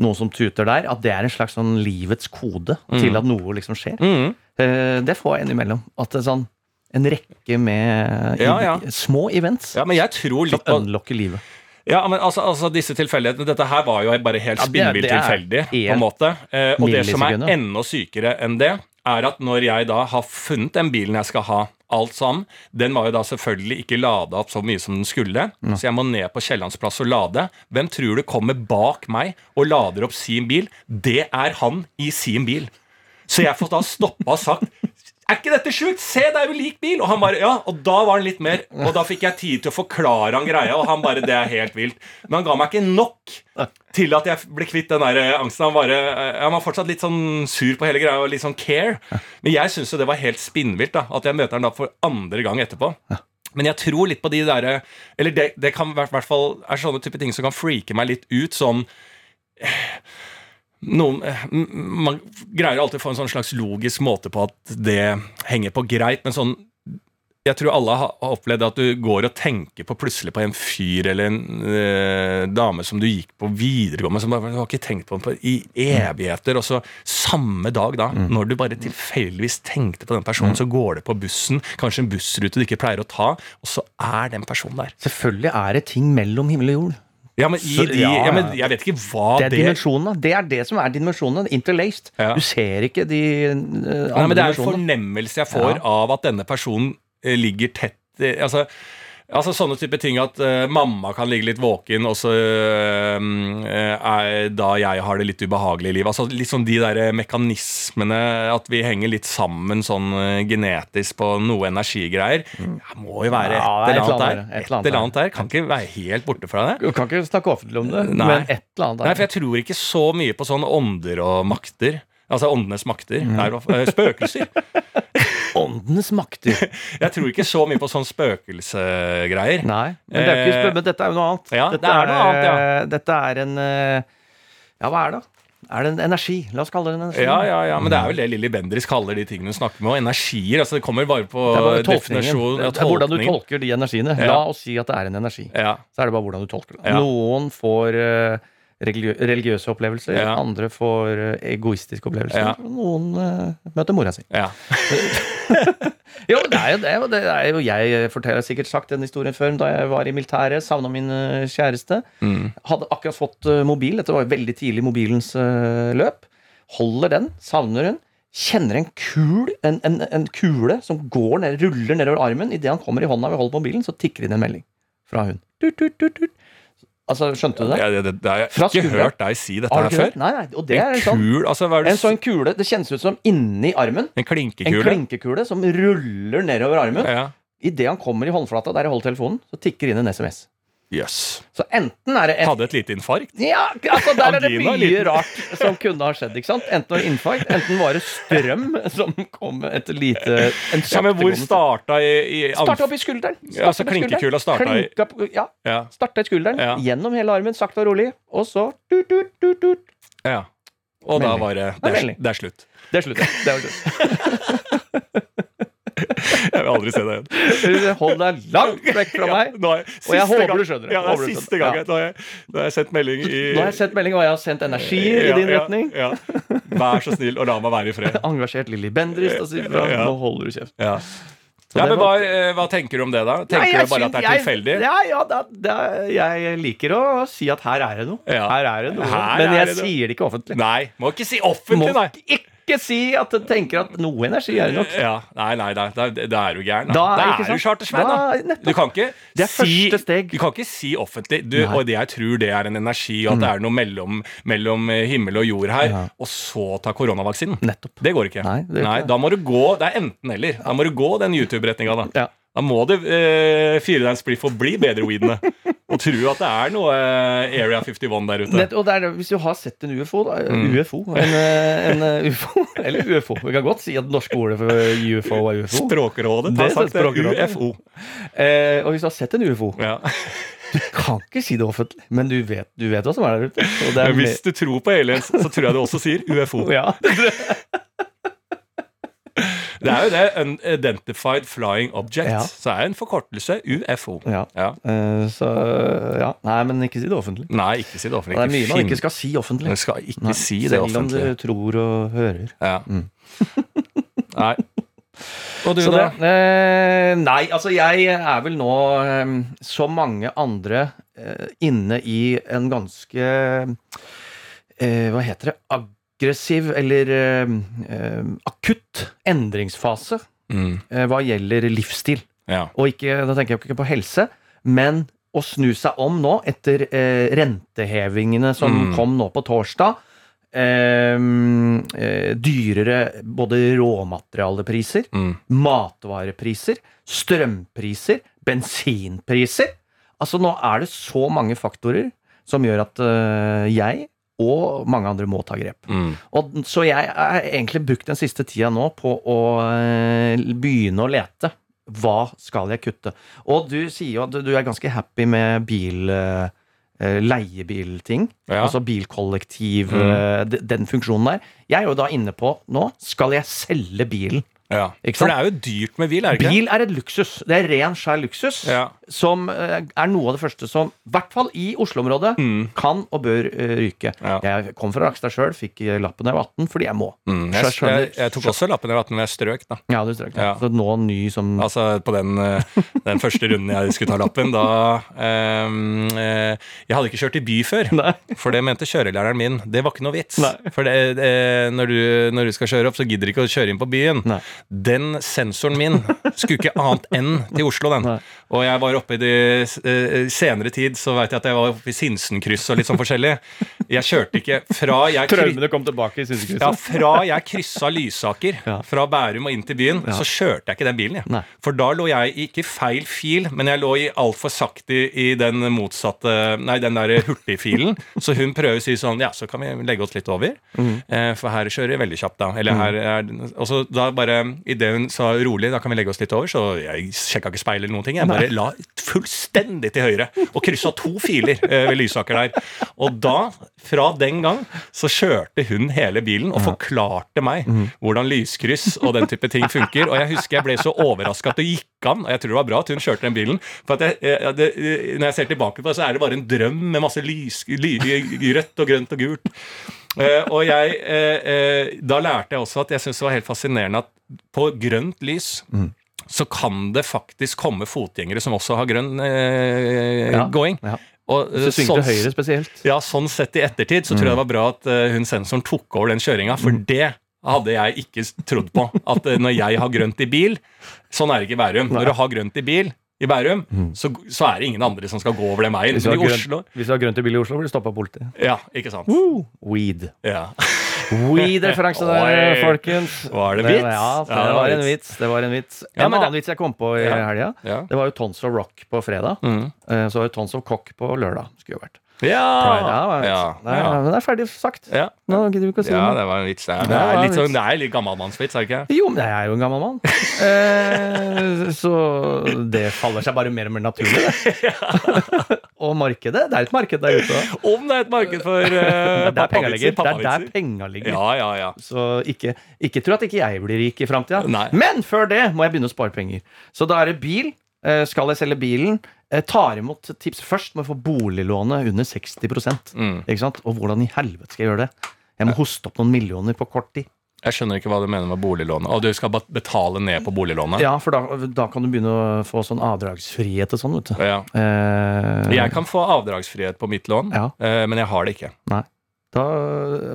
noen som tuter der. At det er en slags sånn livets kode til at noe liksom skjer. Mm. Eh, det får jeg innimellom. At det er sånn en rekke med Ja, ja. små events ja, men jeg tror litt som unlocker livet. Ja, men altså, altså disse tilfeldighetene Dette her var jo bare helt Ja, spinnvilt tilfeldig. på en måte eh, Og det som er enda sykere enn det, er at når jeg da har funnet den bilen jeg skal ha, alt sammen, den var jo da selvfølgelig ikke lada opp så mye som den skulle, så jeg må ned på Kiellands plass og lade. Hvem tror du kommer bak meg og lader opp sin bil? Det er han i sin bil. Så jeg får da stoppa og sagt er ikke dette sjukt? Se, det er jo lik bil! Og han bare, ja, og da var han litt mer Og da fikk jeg tid til å forklare han greia, og han bare Det er helt vilt. Men han ga meg ikke nok til at jeg ble kvitt den der eh, angsten. Han, bare, eh, han var fortsatt litt sånn sur på hele greia og litt sånn care. Men jeg syns jo det var helt spinnvilt da at jeg møter han da for andre gang etterpå. Men jeg tror litt på de derre Eller det, det kan i hvert fall er sånne type ting som kan freake meg litt ut, som noen, eh, man greier alltid å få en sånn slags logisk måte på at det henger på greit, men sånn jeg tror alle har opplevd at du går og tenker på plutselig på en fyr eller en eh, dame som du gikk på videregående som bare, du har ikke tenkt på den på, i evigheter, og så samme dag da, når du bare tilfeldigvis tenkte på den personen, så går det på bussen, kanskje en bussrute du ikke pleier å ta, og så er den personen der. Selvfølgelig er det ting mellom himmel og jord. Ja, men, i de, ja, ja, men jeg vet ikke hva Det er det dimensjonene. Det er det som er dimensjonene. Interlaced. Ja. Du ser ikke de uh, Nei, andre men Det er en fornemmelse jeg får Ja. av at denne personen eh, ligger tett eh, Altså Altså Sånne type ting at uh, mamma kan ligge litt våken, og så uh, er da jeg har det litt ubehagelig i livet. Altså Litt sånn de der mekanismene, at vi henger litt sammen sånn uh, genetisk på noe energigreier. Det må jo være et Ja, er eller et annet der. et eller annet der. Kan ikke være helt borte fra det. Du kan ikke snakke offentlig om det, Nei. men et eller annet der. Nei, for jeg tror ikke så mye på sånn ånder og makter. Altså åndenes makter. Nei, eh, spøkelser. Åndenes makter. Jeg tror ikke så mye på sånn spøkelsegreier. Nei, men, det er ikke, Eh, men dette er jo noe annet. ja, dette det er noe annet, ja. eh, Dette er en eh, Ja, hva er det? Er det en energi? La oss kalle det en energi. Ja, ja, ja, men det er vel det Lilly Bendriss kaller de tingene hun snakker med. Og energier. altså Det kommer bare på er definisjon. Ja, Det er hvordan du tolker de energiene. La oss si at det er en energi. Ja, Så er det bare hvordan du tolker det. Noen får religiø religiøse opplevelser, Ja. andre får eh, egoistiske opplevelser. Ja. Noen uh, møter mora si. ja. Jo, det er jo det. det er jo Jeg forteller sikkert sagt den historien før da jeg var i militæret, savna min eh, kjæreste. Mm. Hadde akkurat fått mobil. Dette var jo veldig tidlig mobilens uh, løp. Holder den, savner hun. Kjenner en kul En, en, en kule som går ned, ruller nedover armen. Idet han kommer i hånda ved holder på mobilen, så tikker det inn en melding fra hun. Tut, tut, tut, tut. Altså, skjønte du det? Ja, det, det, det har jeg Fra ikke skulderen. hørt deg si dette her før. Nei, nei, og det En er sånn, kul altså, hva er det, en sånn kule Det kjennes ut som inni armen. En En klinkekule? klinkekule som ruller nedover armen. Ja. Idet han kommer i håndflata der jeg holder telefonen, så tikker inn en SMS. Jøss. Så enten er det et Hadde et lite infarkt? Ja, altså Der er det mye rart som kunne ha skjedd. ikke sant? Enten var det infarkt, enten var det strøm som kom et lite En Ja, men hvor starta i, i Starta opp i skulderen. Ja, så Starta klinkekula starta i- Klinka Ja, Ja. starta i skulderen, Ja. gjennom hele armen, sakte og rolig, og så tut, tut, tut, tut. ja. Og da var det Det er Det melding. det er slutt. Det er slutt. ja. Det var slutt. Jeg vil aldri se deg igjen. Hold deg langt vekk fra meg. Ja, jeg, Og jeg håper gang- du skjønner det. Ja, det er siste gang. Nå har jeg, nå har jeg sendt melding i Nå har jeg sendt melding, og jeg har sendt energi i din ja, retning. Ja. Vær så snill og la meg være i fred. Engasjert Lilly Bendriss og å si fra. Ja. Nå holder du kjeft. Ja. Ja, men hva, eh, hva tenker du om det, da? Tenker Nei, du bare at det er tilfeldig? Ja, ja, det, det, jeg liker å si at her er det noe. Ja. Her er det noe. Her Men jeg det sier det ikke offentlig. Nei, må ikke si offentlig, nei. ikke si at du tenker at noe energi er nok. Ja, nei, nei, nei, da, da er du gæren. Da, Da er- ikke er du chartersvenn, da. Du kan ikke Det er si, første steg. Du kan ikke si offentlig du, Mm. Og det jeg tror det er en energi, og at det er noe mellom, mellom eh, himmel og jord her, Ja. og så ta koronavaksinen. Nettopp. Det går ikke. Nei, det ikke. Da må du gå Det er enten eller. Da må du gå den YouTube-retninga, da. Ja. Da må du eh, fyre deg en spliff og bli bedre weedene. og tro at det er noe eh, Area 51 der ute. Nett, og det er, det- hvis du har sett en UFO, da, Mm. UFO, en, eh, en eh, UFO, eller UFO Vi kan godt si at det norske ordet for UFO er UFO. Språkrådet har er sagt det. Språkrådet. UFO. Eh, og hvis du har sett en UFO Ja. Du kan ikke si det offentlig, men du vet, du vet hva som er der ute. Og det er hvis du tror på aliens, så tror jeg du også sier UFO. ja. Det er jo det. Unidentified Flying Object. Ja. Så er en forkortelse UFO. ja. Ja. Eh, så ja. Nei, men ikke si det offentlig. Nei, ikke si det offentlig. Det er mye man ikke skal si offentlig. Man skal ikke Nei, si det Selv om du tror og hører. Ja. Mm. Nei. Og du, Så da? det, eh, nei, altså jeg er vel nå, eh, som mange andre, eh, inne i en ganske Hva heter det? Aggressiv eller eh, eh, akutt endringsfase Mm. eh, hva gjelder livsstil. Ja. Og ikke, da tenker jeg ikke på helse, men å snu seg om nå etter eh, rentehevingene som Mm. kom nå på torsdag. Eh, eh, dyrere både råmaterialepriser, Mm. matvarepriser, strømpriser, bensinpriser. Altså Nå er det så mange faktorer som gjør at jeg og mange andre må ta grep. Mm. Og, så jeg har egentlig brukt den siste tida nå på å eh, begynne å lete. Hva skal jeg kutte? Og du sier jo at du er ganske happy med bil... eh, eh, leiebilting. Ja. Altså bilkollektiv, Mm. den funksjonen der. Jeg er jo da inne på nå skal jeg selge bilen. ja. For det er jo dyrt med bil, er det ikke? Bil er et luksus. Det er ren, skjær luksus. Ja. Som eh, er noe av det første som, i hvert fall i Oslo-området, Mm. kan og bør eh, ryke. Ja. Jeg kom fra Rakstad sjøl, fikk eh, lappen da jeg var 18 fordi jeg må. Mm. Jeg, jeg jeg, jeg tok også lappen i 18 når jeg strøk, da. Ja, du strøk. Ja. Så nå ny som Altså på den, den første runden jeg skulle ta lappen, da eh, Jeg hadde ikke kjørt i by før. Nei. For det mente kjørelæreren min. Det var ikke noe vits. Nei. For det, det, når, du, når du skal kjøre opp, så gidder du ikke å kjøre inn på byen. Nei. Den sensoren min skulle ikke annet enn til Oslo, den. Og jeg var oppe i de eh, senere tid, så veit jeg at jeg var oppe i Sinsenkryss og litt sånn forskjellig. Jeg kjørte ikke fra jeg Traumene kom tilbake i Sinsenkrysset? ja, fra jeg kryssa Lysaker, fra Bærum og inn til byen, så kjørte jeg ikke den bilen. Jeg. Nei. For da lå jeg i ikke feil fil, men jeg lå i altfor sakte i den motsatte Nei, den der hurtigfilen. Så hun prøver å si sånn Ja, så kan vi legge oss litt over. Mm. Eh, for her kjører jeg veldig kjapt, da. Eller her er Og så da bare Idet hun sa rolig, da kan vi legge oss litt over, så jeg sjekka ikke speil eller noen ting. Jeg bare la fullstendig til høyre og kryssa to filer eh, ved Lysaker der. Og da, fra den gang, så kjørte hun hele bilen og forklarte meg hvordan lyskryss og den type ting funker. Og jeg husker jeg ble så overraska at det gikk an, og jeg tror det var bra at hun kjørte den bilen. For jeg, jeg, det, når jeg ser tilbake på det, så er det bare en drøm med masse lys, ly, rødt og grønt og gult. Uh, og jeg, uh, uh, da lærte jeg også at jeg syntes det var helt fascinerende at på grønt lys så kan det faktisk komme fotgjengere som også har grønn eh, Ja, going. ja. Og, eh, Så svinger sånn- til høyre spesielt. ja, sånn sett i ettertid så tror jeg det var bra at uh, hun sensoren tok over den kjøringa, for det hadde jeg ikke trodd på. At uh, når jeg har grønt i bil Sånn er det ikke i Bærum. Når du har grønt i bil i Bærum, så, så er det ingen andre som skal gå over den veien. Hvis du har i grønt, Oslo hvis du har grønt i bil i Oslo, blir du stoppa av politiet. Ja, ikke sant. Weed. Ja. Weed-referanse der, folkens. Var det vits? Ja, det, Ja, det var var en vits. Det var en vits. Ja, En annen det- vits jeg kom på i Ja. helga, det var jo Tons of Rock på fredag. Mm. Eh, Så var jo Tons of Cock på lørdag. Skulle jo vært. Ja! Pride, ja, Nei, ja. Men det er ferdig sagt. ja. Nå gidder vi ikke å si Ja, det var en vits. Det er, Det er litt, sånn, det er litt gammalmannsvits, er det ikke? Jo, men jeg er jo en gammel mann. Eh, så det faller seg bare mer og mer naturlig, det. og markedet. Det er et marked der ute. Om det er et marked for uh, Det er der penga ligger. Det er der penga ligger. Ja, ja, ja. Så ikke, ikke tro at ikke jeg blir rik i framtida. Men før det må jeg begynne å spare penger. Så da er det bil. Eh, Skal jeg selge bilen? Eh, Tar imot tips først med å få boliglånet under 60 Mm. Ikke sant? Og hvordan i helvete skal jeg gjøre det? Jeg må hoste opp noen millioner på kort tid. Jeg skjønner ikke hva du mener med boliglånet. Og du skal betale ned på boliglånet? Ja, for da, da kan du begynne å få sånn avdragsfrihet og sånn, vet du. Ja. Eh, Jeg kan få avdragsfrihet på mitt lån, Ja. eh, men jeg har det ikke. Nei. Da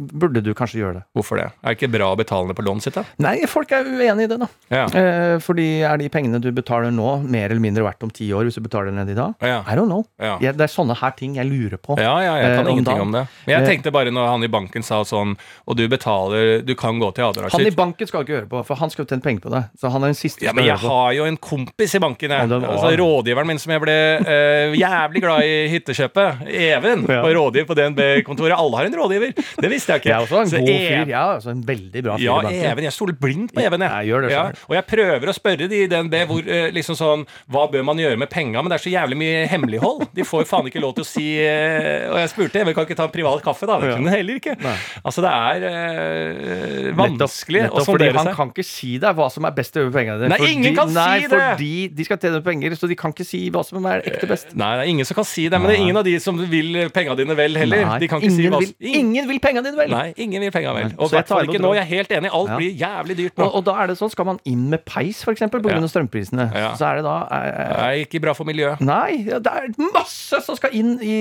burde du kanskje gjøre det. Hvorfor det? Er det ikke bra å betale ned på lånet sitt, da? Nei, folk er uenig i det, da. Ja. Eh, fordi er de pengene du betaler nå, mer eller mindre verdt om ti år hvis du betaler ned i dag? Ja. I don't know. Ja. Jeg, det er sånne her ting jeg lurer på. Ja, ja, jeg kan Eh, ingenting om det. Men jeg Eh, tenkte bare når han i banken sa sånn Og du betaler Du kan gå til Han i banken skal ikke høre på, for han skal jo tjene penger på det. Så han er den siste Ja, men jeg har jo en kompis i banken, jeg. Ja, altså, rådgiveren min som jeg ble eh, jævlig glad i hyttekjøpet. Even. Og rådgiver på DNB-kontoret. Alle har en rådgiver. Det visste jeg ikke. Jeg er også en Så god jeg, fyr. Ja, altså en veldig bra fyr Ja. Even. Jeg stoler blindt på Even. Jeg det ja, og jeg prøver å spørre de i DNB hvor, eh, liksom sånn, hva bør man gjøre med penga, men det er så jævlig mye hemmelighold. De får faen ikke lov til å si eh, Og jeg spurte Even kan ikke ta en privat kaffe, da. Det kunne heller ikke. Nei. Altså, det er øh, vanskelig nettopp, nettopp fordi sondere han kan ikke si deg hva som er best over pengene dine. Nei, ingen kan si nei, det! Fordi de skal tjene penger, så de kan ikke si hva som er ekte best. Nei, det er ingen som kan si det, men det er ingen av de som vil penga dine vel heller. Nei, de kan ikke ingen, si hva vil, ingen vil penga dine vel! Nei, ingen vil penga vel. Og i hvert fall ikke nå. Jeg er helt enig. Alt Ja. blir jævlig dyrt nå. Og, og da er det sånn, skal man inn med peis, eksempel, pga. Ja. strømprisene, Ja. så er det da eh, Det er ikke bra for miljøet. Nei, det er masse som skal inn i,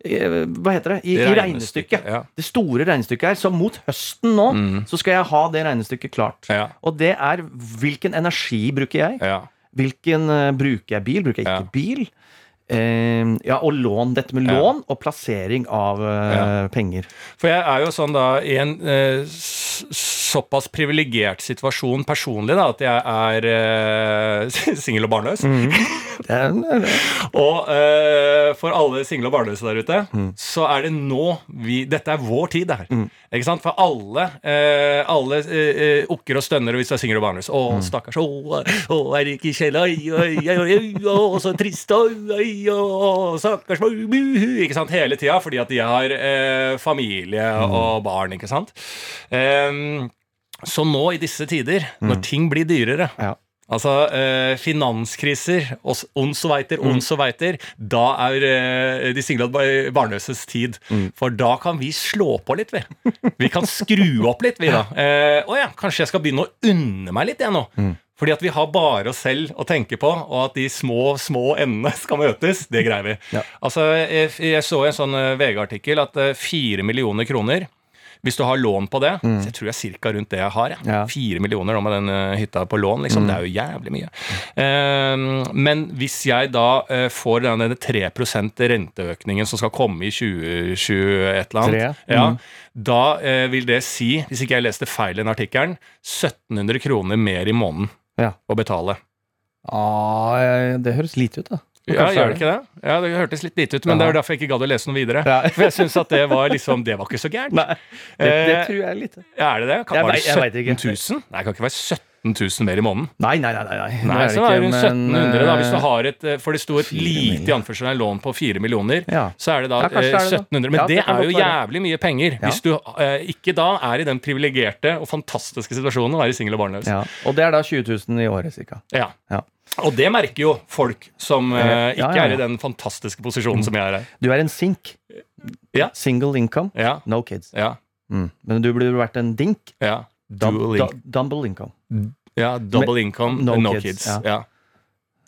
Hva heter det? I, i regnestykket. Ja. Det store regnestykket her. Så mot høsten nå så skal jeg ha det regnestykket klart. Mm. Ja. Og det er hvilken energi bruker jeg? Ja. Hvilken uh, Bruker jeg bil? Bruker jeg ikke bil? Eh, ja, og lån. Dette med lån og plassering av eh, penger. For jeg er jo sånn da i en eh, såpass privilegert situasjon personlig da, at jeg er eh, singel og barnløs. Mm. Den, er, Og eh, for alle single og barnløse der ute, så er det nå vi Dette er vår tid, det her. Ikke sant? For alle eh, Alle eh, okker og stønner hvis jeg er singel og barnløs. Å, stakkars. Å, å, er det ikke Kjell? Oi, oi, oi, oi, å, så trist. Oi, oi, å, stakkars. bu, bu. Ikke sant? Hele tida fordi at de har eh, familie og barn, ikke sant? Um, så nå i disse tider, når ting blir dyrere ja. Altså eh, finanskriser, ond og veiter, ons og veiter. Da er eh, de bar- barnløses tid. For da kan vi slå på litt, vi. Vi kan skru opp litt, vi da. Eh, å ja, kanskje jeg skal begynne å unne meg litt, jeg nå. Fordi at vi har bare oss selv å tenke på, og at de små, små endene skal møtes, det greier vi. Ja. Altså, jeg, jeg så en sånn eh, VG-artikkel at eh, fire millioner kroner Hvis du har lån på det, så jeg tror jeg er ca. rundt det jeg har. Ja. Fire millioner nå med den eh, hytta på lån, liksom. Det er jo jævlig mye. Uh, men hvis jeg da uh, får denne 3% renteøkningen som skal komme i 2020 et eller annet, ja, mm. da eh, vil det si, hvis ikke jeg leste feil i den artikkelen, 1700 kroner mer i måneden Ja. å betale. Ah, det høres lite ut, da. Ja, gjør det ikke det? Ja, Det hørtes litt lite ut, men det er derfor jeg ikke gadd å lese noe videre. Ja. For jeg syns at det var liksom Det var ikke så gærent. Nei, det, det Eh, tror jeg er lite. Ja, er det det? Kan, var det ikke. 17 000? Nei, det kan ikke være 17 000 mer i måneden. Nei, nei, nei. nei, nei. Nei, så er det rundt 1700, da. Hvis du eh, har et eh, For det sto et lite i anførselen lån på 4 millioner. Ja. Så er det da Ja, eh, er det det. 1700. Men det, er jo jævlig mye penger. Hvis du eh, ikke da er i den privilegerte og fantastiske situasjonen å være singel og barnløs. Og det er da 20 000 i året, cirka. Ja. Ja. Og det merker jo folk som eh, Ja, ikke ja, er i den fantastiske posisjonen som jeg er her. Du er en sink. Ja. Single income, Ja, no kids. ja, Mm. Men du burde vært en dink. ja. Dual du, dumble income. ja double income, no no, kids, kids. ja. Ja.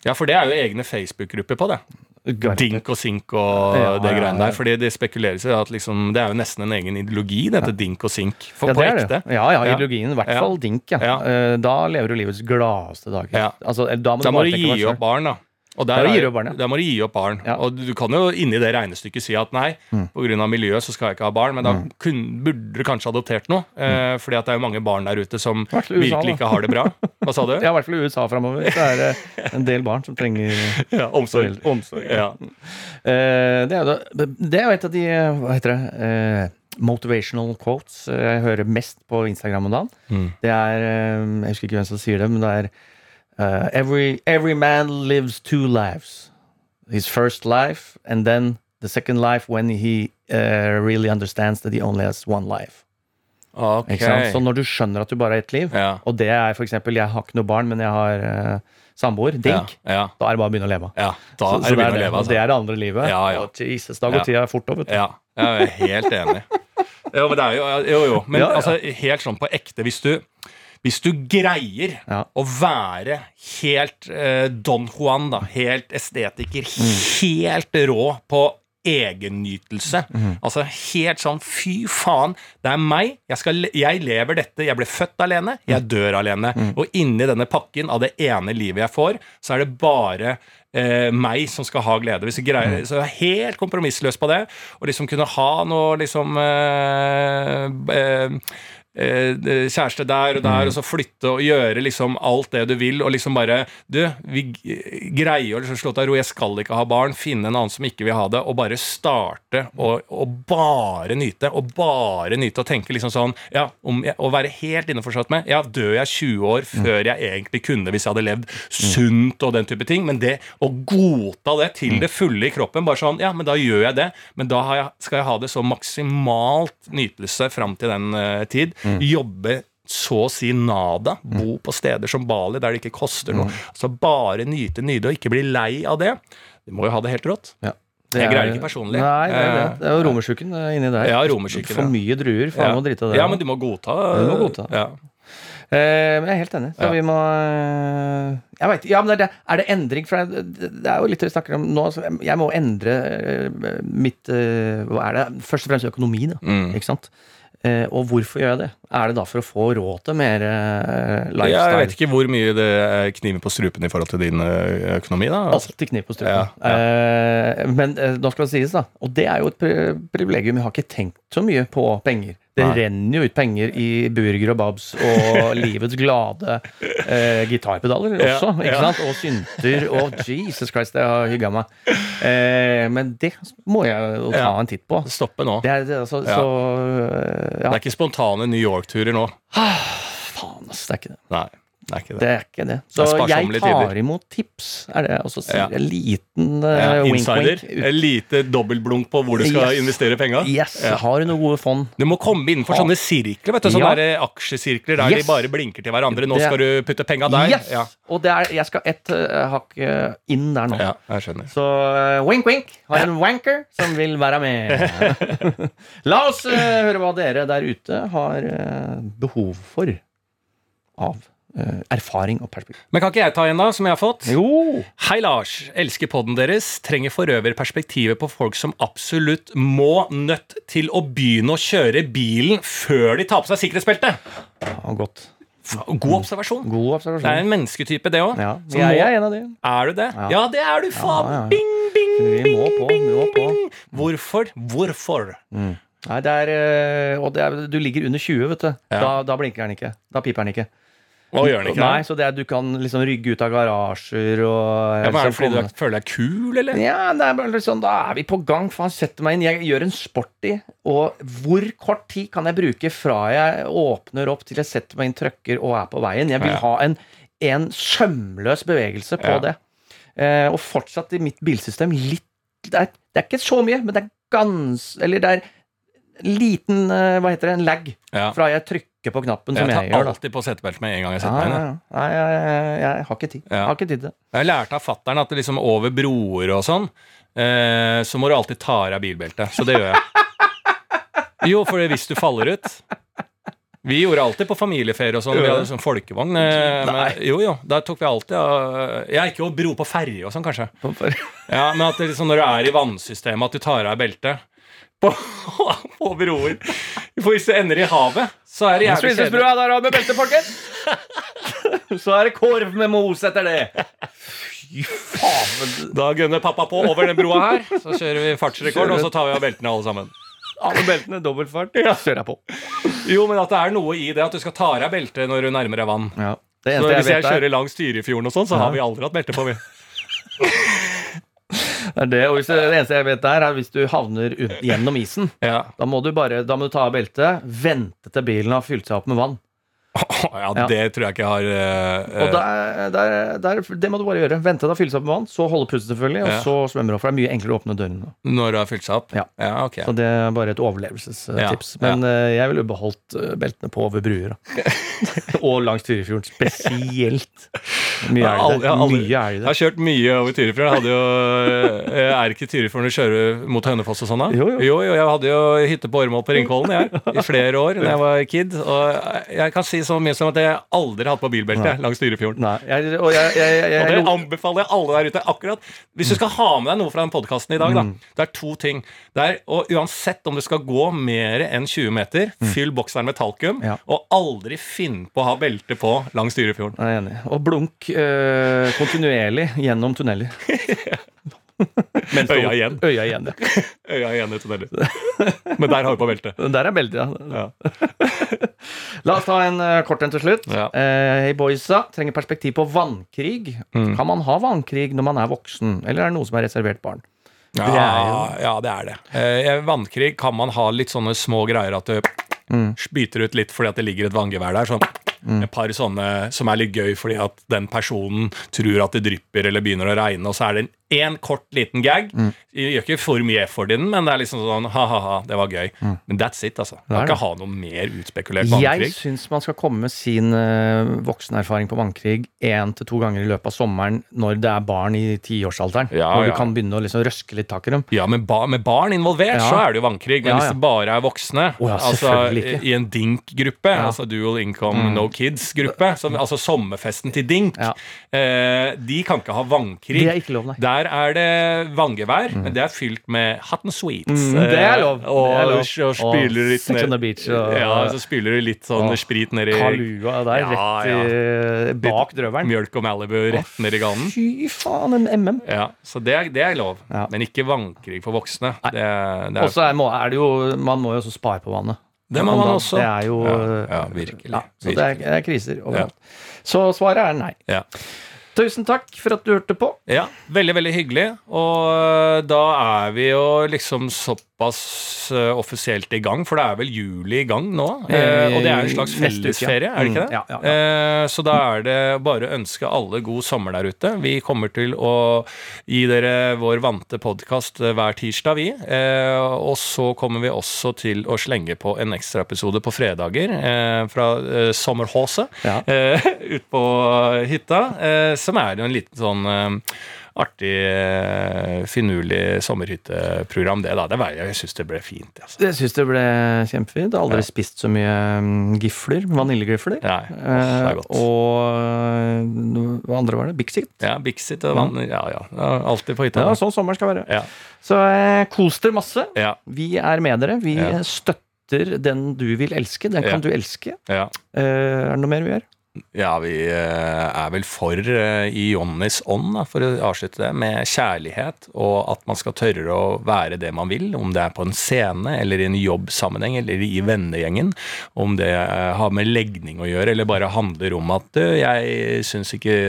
ja, for det er jo egne Facebook-grupper på det. Dink og sink og Ja, det ja, greiene ja. der. Fordi det spekuleres i at liksom, det er jo nesten en egen ideologi, dette dink og sink. For Ja, på ekte. Ja, ja, Ja. ideologien. I hvert Ja. fall dink, ja. Ja. Eh, Da lever du livets gladeste dager. Ja. Altså, da må Da du må du gi opp barn, da. Og der er-. Da må du gi opp barn. Ja. Og du kan jo inni det regnestykket si at nei, Mm. av miljøet så skal jeg ikke ha barn, men da kun, burde du kanskje adoptert noe. Eh, fordi at det er jo mange barn der ute som USA, virkelig ikke har det bra. Hva sa du? Ja, i hvert fall i USA framover. Så er det en del barn som trenger Ja, omsorg. omsorg. Ja. Eh, det, er jo, det er jo et av de eh, Hva heter det? eh, motivational quotes eh, jeg hører mest på Instagram om dagen. Mm. Det er eh, Jeg husker ikke hvem som sier det, men det er eh, every, every man lives two lives. His first life, and then the second life when he uh, really understands that he only has one life. Okay. Så når du skjønner at du bare har ett liv, Ja. og det er eksempel Jeg har ikke noe barn, men jeg har uh, samboer. Dink. Ja, ja, Da er det bare å begynne å leve. ja. Da Så- er så det å det, leve, Og det altså. er det andre livet. Ja, ja. Og Jesus, da går Ja. tida fort, over. Ja, jeg er helt enig. Jo, men det er jo Jo, jo. Men altså, helt sånn på ekte, hvis du hvis du greier Ja. å være helt eh, Don Juan, da, helt estetiker, helt rå på egennytelse. Altså helt sånn fy faen, det er meg. Jeg, skal, jeg lever dette. Jeg ble født alene, jeg dør alene. Og inni denne pakken av det ene livet jeg får, så er det bare eh, meg som skal ha glede. Hvis jeg greier, Så jeg er helt kompromissløs på det. Og liksom kunne ha noe liksom eh, eh, kjæreste der og der, og så flytte og gjøre liksom alt det du vil, og liksom bare Du, vi greier å liksom slå til ro, jeg skal ikke ha barn, finne en annen som ikke vil ha det, og bare starte og, og bare nyte. Og bare nyte og tenke liksom sånn Ja, om jeg, å være helt innforstått med Ja, dør jeg 20 år før jeg egentlig kunne hvis jeg hadde levd sunt og den type ting, men det å godta det til det fulle i kroppen, bare sånn Ja, men da gjør jeg det, men da har jeg, skal jeg ha det så maksimalt nytelse fram til den eh, tid. Jobbe så å si nada. Bo på steder som Bali, der det ikke koster noe. Altså Bare nyte, nyte, og ikke bli lei av det. Du må jo ha det helt rått. Ja. Det Jeg er- greier det ikke personlig. Nei, det er, det. Eh, det er jo romersjuken eh, inni der. Ja, romersjuken, For mye druer. Faen, må drite i det. ja, men du må godta. Du må godta. Ja. Eh, men jeg er helt enig. Så Ja. vi må eh, Jeg veit ja, men er, det. er det endring? For det, det er jo litt det vi snakker om nå. Så jeg må endre mitt Hva er det? Først og fremst økonomi, da. Mm. Ikke sant? Eh, og hvorfor gjør jeg det? Er det da for å få råd til mer eh, lifestyle? Jeg vet ikke hvor mye det er kniver på strupen i forhold til din økonomi. da. Alltid kniv på strupen. Ja, Eh, men eh, nå skal det sies, da. Og det er jo et privilegium. Jeg har ikke tenkt så mye på penger. Det Nei. renner jo ut penger i burger og babs og livets glade eh, gitarpedaler Ja, også. ikke ja. sant? Og synter og Jesus Christ, jeg har hygga meg. Eh, men det må jeg jo ta Ja. en titt på. Stoppe nå. Det er, det, altså. Så eh, Det er ikke spontane New York-turer nå. Faen, ass. Det er ikke det. Nei, det er ikke det. Det er ikke det. Så det jeg tar tider. imot tips, er det. Og så sier Ja. en liten uh, Ja, wink, insider. wink. Et lite dobbeltblunk på hvor du skal Yes. investere penga. Yes, Ja. har du noen gode fond? Du må komme innenfor sånne sirkler. vet du, Sånne der aksjesirkler der Yes. de bare blinker til hverandre. Nå skal du putte penga der. Yes! Ja. Og det er, jeg skal ett uh, hakk eh, inn der nå. ja, jeg skjønner. Så eh, wink, wink. Har en wanker som vil være med. La oss uh, høre hva dere der ute har eh, behov for av eh, erfaring og perspektiv. Men kan ikke jeg ta en, da, som jeg har fått? Jo! Hei, Lars. Elsker podden deres. Trenger for øvrig perspektivet på folk som absolutt må nødt til å begynne å kjøre bilen før de tar på seg sikkerhetsbeltet. Ja, godt. God observasjon. God Det er en mennesketype, det òg. Ja, jeg, jeg er en av de. Er du det? Ja. Ja, det er du, faen! Ja. Bing, bing, bing, på, bing, bing. Hvorfor? Hvorfor? Nei, det er, eh, og det er, du ligger under 20, vet du. Da, da blinker den ikke. Da piper den ikke. Hva gjør den ikke Nei, så det er, du kan liksom rygge ut av garasjer og Ja, men er det fordi du er- føler deg kul, eller? Ja, det er bare litt sånn, da er vi på gang. Faen, setter meg inn. Jeg gjør en sport i. Og hvor kort tid kan jeg bruke fra jeg åpner opp til jeg setter meg inn, trøkker og er på veien? Jeg vil ha en, en sømløs bevegelse på Ja. det. Eh, og fortsatt i mitt bilsystem litt det er, det er ikke så mye, men det er gans... Eller det er liten eh, Hva heter det? En lag Ja. fra jeg trykker på knappen, som Jeg gjør. jeg, tar alltid på setebeltet med en gang jeg setter meg ja, inn. ja. Nei, jeg, jeg, jeg har ikke tid. Ja. Jeg har ikke tid til det. Jeg lærte av fattern at det liksom over broer og sånn, eh, så må du alltid ta av deg bilbeltet. Så det gjør jeg. Jo, for hvis du faller ut Vi gjorde alltid på familieferie og sånn. Vi hadde sånn folkevogn. eh, Men, jo, jo. Da tok vi alltid av Ja, ikke jo bro på ferje og sånn, kanskje. Ja, Men at det liksom, når du er i vannsystemet, at du tar av beltet på, på broer. For hvis du ender i havet, så er det jævlig kjedelig. Svisesbrua der har belte, folkens! Så er det korv med mos etter det. Fy faen. Da gunner pappa på over den broa her. Så kjører vi fartsrekord, og så tar vi av beltene alle sammen. Alle beltene, dobbeltfart. Ja. Kjører jeg på. Jo, men at det er noe i det at du skal ta av deg beltet når du nærmer deg vann. Ja. Det Så eneste hvis jeg jeg vet er, kjører langs Tyrifjorden og sånn, så har vi aldri hatt belte på, vi. er det, og hvis det, det eneste jeg vet er, er hvis du havner gjennom isen. Ja. Da må du bare da må du ta av beltet, vente til bilen har fylt seg opp med vann. ja, Ja. det tror jeg ikke jeg har uh, Og der, der, der, Det må du bare gjøre. Vente til det har fylt seg opp med vann, så holde pusten selvfølgelig, og Ja. så svømmer du opp. For det er mye enklere å åpne dørene. Når det har fylt seg opp? Ja. ok. Så det er bare et overlevelsestips. Ja, Men eh, jeg ville beholdt eh, beltene på over bruer. og langs Tyrifjorden spesielt. Mye er det. har Mye er Jeg har kjørt mye over Tyrifjorden. Jeg jo, er ikke Tyrifjorden å kjøre mot Hønefoss og sånn, da? Jo, jo. Jeg hadde jo hytte på Åremål på Ringkollen jeg, i flere år da jeg var kid. Og jeg kan si så mye som at jeg aldri har hatt på bilbelte langs Dyrefjorden. Nei, jeg, og jeg, jeg, jeg, Og det anbefaler jeg alle der ute. akkurat Hvis du skal ha med deg noe fra den podkasten i dag, da, Mm. det er to ting. Det er, og Uansett om du skal gå mer enn 20 meter, fyll bokseren med talkum, Mm. Ja. og aldri finn på å ha belte på langs Dyrefjorden. jeg er enig. Og blunk øh, kontinuerlig gjennom tunneler. Øya igjen. Øya igjen, ja. Øya igjen i tunneler. Men der har vi på beltet. Der er beltet, ja. Ja. La oss ta en uh, kort en til slutt. Ja. Uh, Hei, boysa. Trenger perspektiv på vannkrig. Mm. Kan man ha vannkrig når man er voksen, eller er det noe som er reservert barn? Ja, Det er jo- ja, det er det. Uh, vannkrig kan man ha litt sånne små greier at du Mm. spyter ut litt fordi at det ligger et vanngevær der. Sånn. Et par sånne som er litt gøy fordi at den personen tror at det drypper eller begynner å regne, og så er det en kort, liten gag. Mm. Jeg gjør ikke for mye i den, men det er liksom sånn ha-ha-ha, det var gøy. Men that's it, altså. Man kan ikke ha noe mer utspekulert Jeg vannkrig. syns man skal komme med sin eh, voksenerfaring på vannkrig én til to ganger i løpet av sommeren når det er barn i tiårsalderen. Ja, når ja. du kan begynne å liksom røske litt tak i dem. Ja, med, ba med barn involvert, Ja. så er det jo vannkrig. Men hvis det bare er voksne, oh, altså i en DINK-gruppe. Mm. altså Dual Income No Kids-gruppe, altså sommerfesten til DINK, Ja. eh, de kan ikke ha vannkrig. Det er ikke lov, nei. Der er det vanngevær, men det er fylt med hot and sweets. Mm, det er lov. Eh, Og, det er lov. og spyler litt on beach og Ja, så spyler du litt sånn og, sprit nedi Kalua der, Ja, rett i, bak drøvelen. mjølk og Malibu rett nedi ganen. Fy faen, en MM. Ja, så det er, det er lov. Ja. Men ikke vannkrig for voksne. Det, det, Og er, så er, må- er det jo Man må jo også spare på vannet. det må man også. Det er jo Ja, ja, virkelig. Ja, så det er, er kriser Ja. overalt. Så svaret er nei. Ja. Tusen takk for at du hørte på. Ja, veldig, veldig hyggelig. Og øh, da er vi jo liksom såpass øh, offisielt i gang, for det er vel juli i gang nå. Eh, og det er en slags Neste fellesferie, er det ikke Mm, det? ja, ja, Eh, så da er det bare å ønske alle god sommer der ute. Vi kommer til å gi dere vår vante podkast hver tirsdag, vi. Eh, og så kommer vi også til å slenge på en ekstraepisode på fredager eh, fra eh, Sommerhåse Ja. eh, ut på hytta, eh, som er jo en liten sånn eh, artig, eh, finurlig sommerhytteprogram, det, da. Det var, jeg syns det ble fint. Altså. Jeg syns det ble kjempefint. Jeg har aldri Ja. spist så mye mm, gifler. Vaniljegifler. Nei, det er Eh, godt. og eh, hva andre var det? Bixit? Ja, Bixit og vann. Ja, ja. alltid på hytta. Ja, sånn sommeren skal være. Ja. Så eh, kos dere masse. Ja, Vi er med dere. Vi støtter den du vil elske. Den kan du elske. ja. Eh, er det noe mer vi gjør? Ja, vi eh, er vel for eh, i Johnnys ånd, for å avslutte det, med kjærlighet, og at man skal tørre å være det man vil, om det er på en scene, eller i en jobbsammenheng, eller i vennegjengen, om det eh, har med legning å gjøre, eller bare handler om at du, jeg syns ikke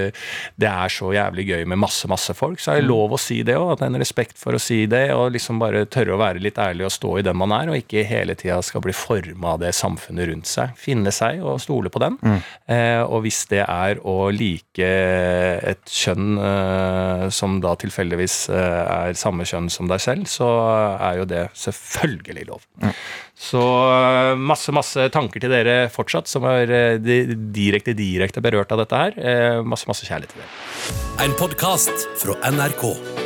det er så jævlig gøy med masse, masse folk, så er det lov å si det òg, at det er en respekt for å si det, og liksom bare tørre å være litt ærlig og stå i den man er, og ikke hele tida skal bli forma av det samfunnet rundt seg. Finne seg og stole på den. Eh, og hvis det er å like et kjønn eh, som da tilfeldigvis eh, er samme kjønn som deg selv, så er jo det selvfølgelig lov. Så eh, masse, masse tanker til dere fortsatt, som er direkte, direkte berørt av dette her. Masse, masse kjærlighet til dere. En podkast fra NRK.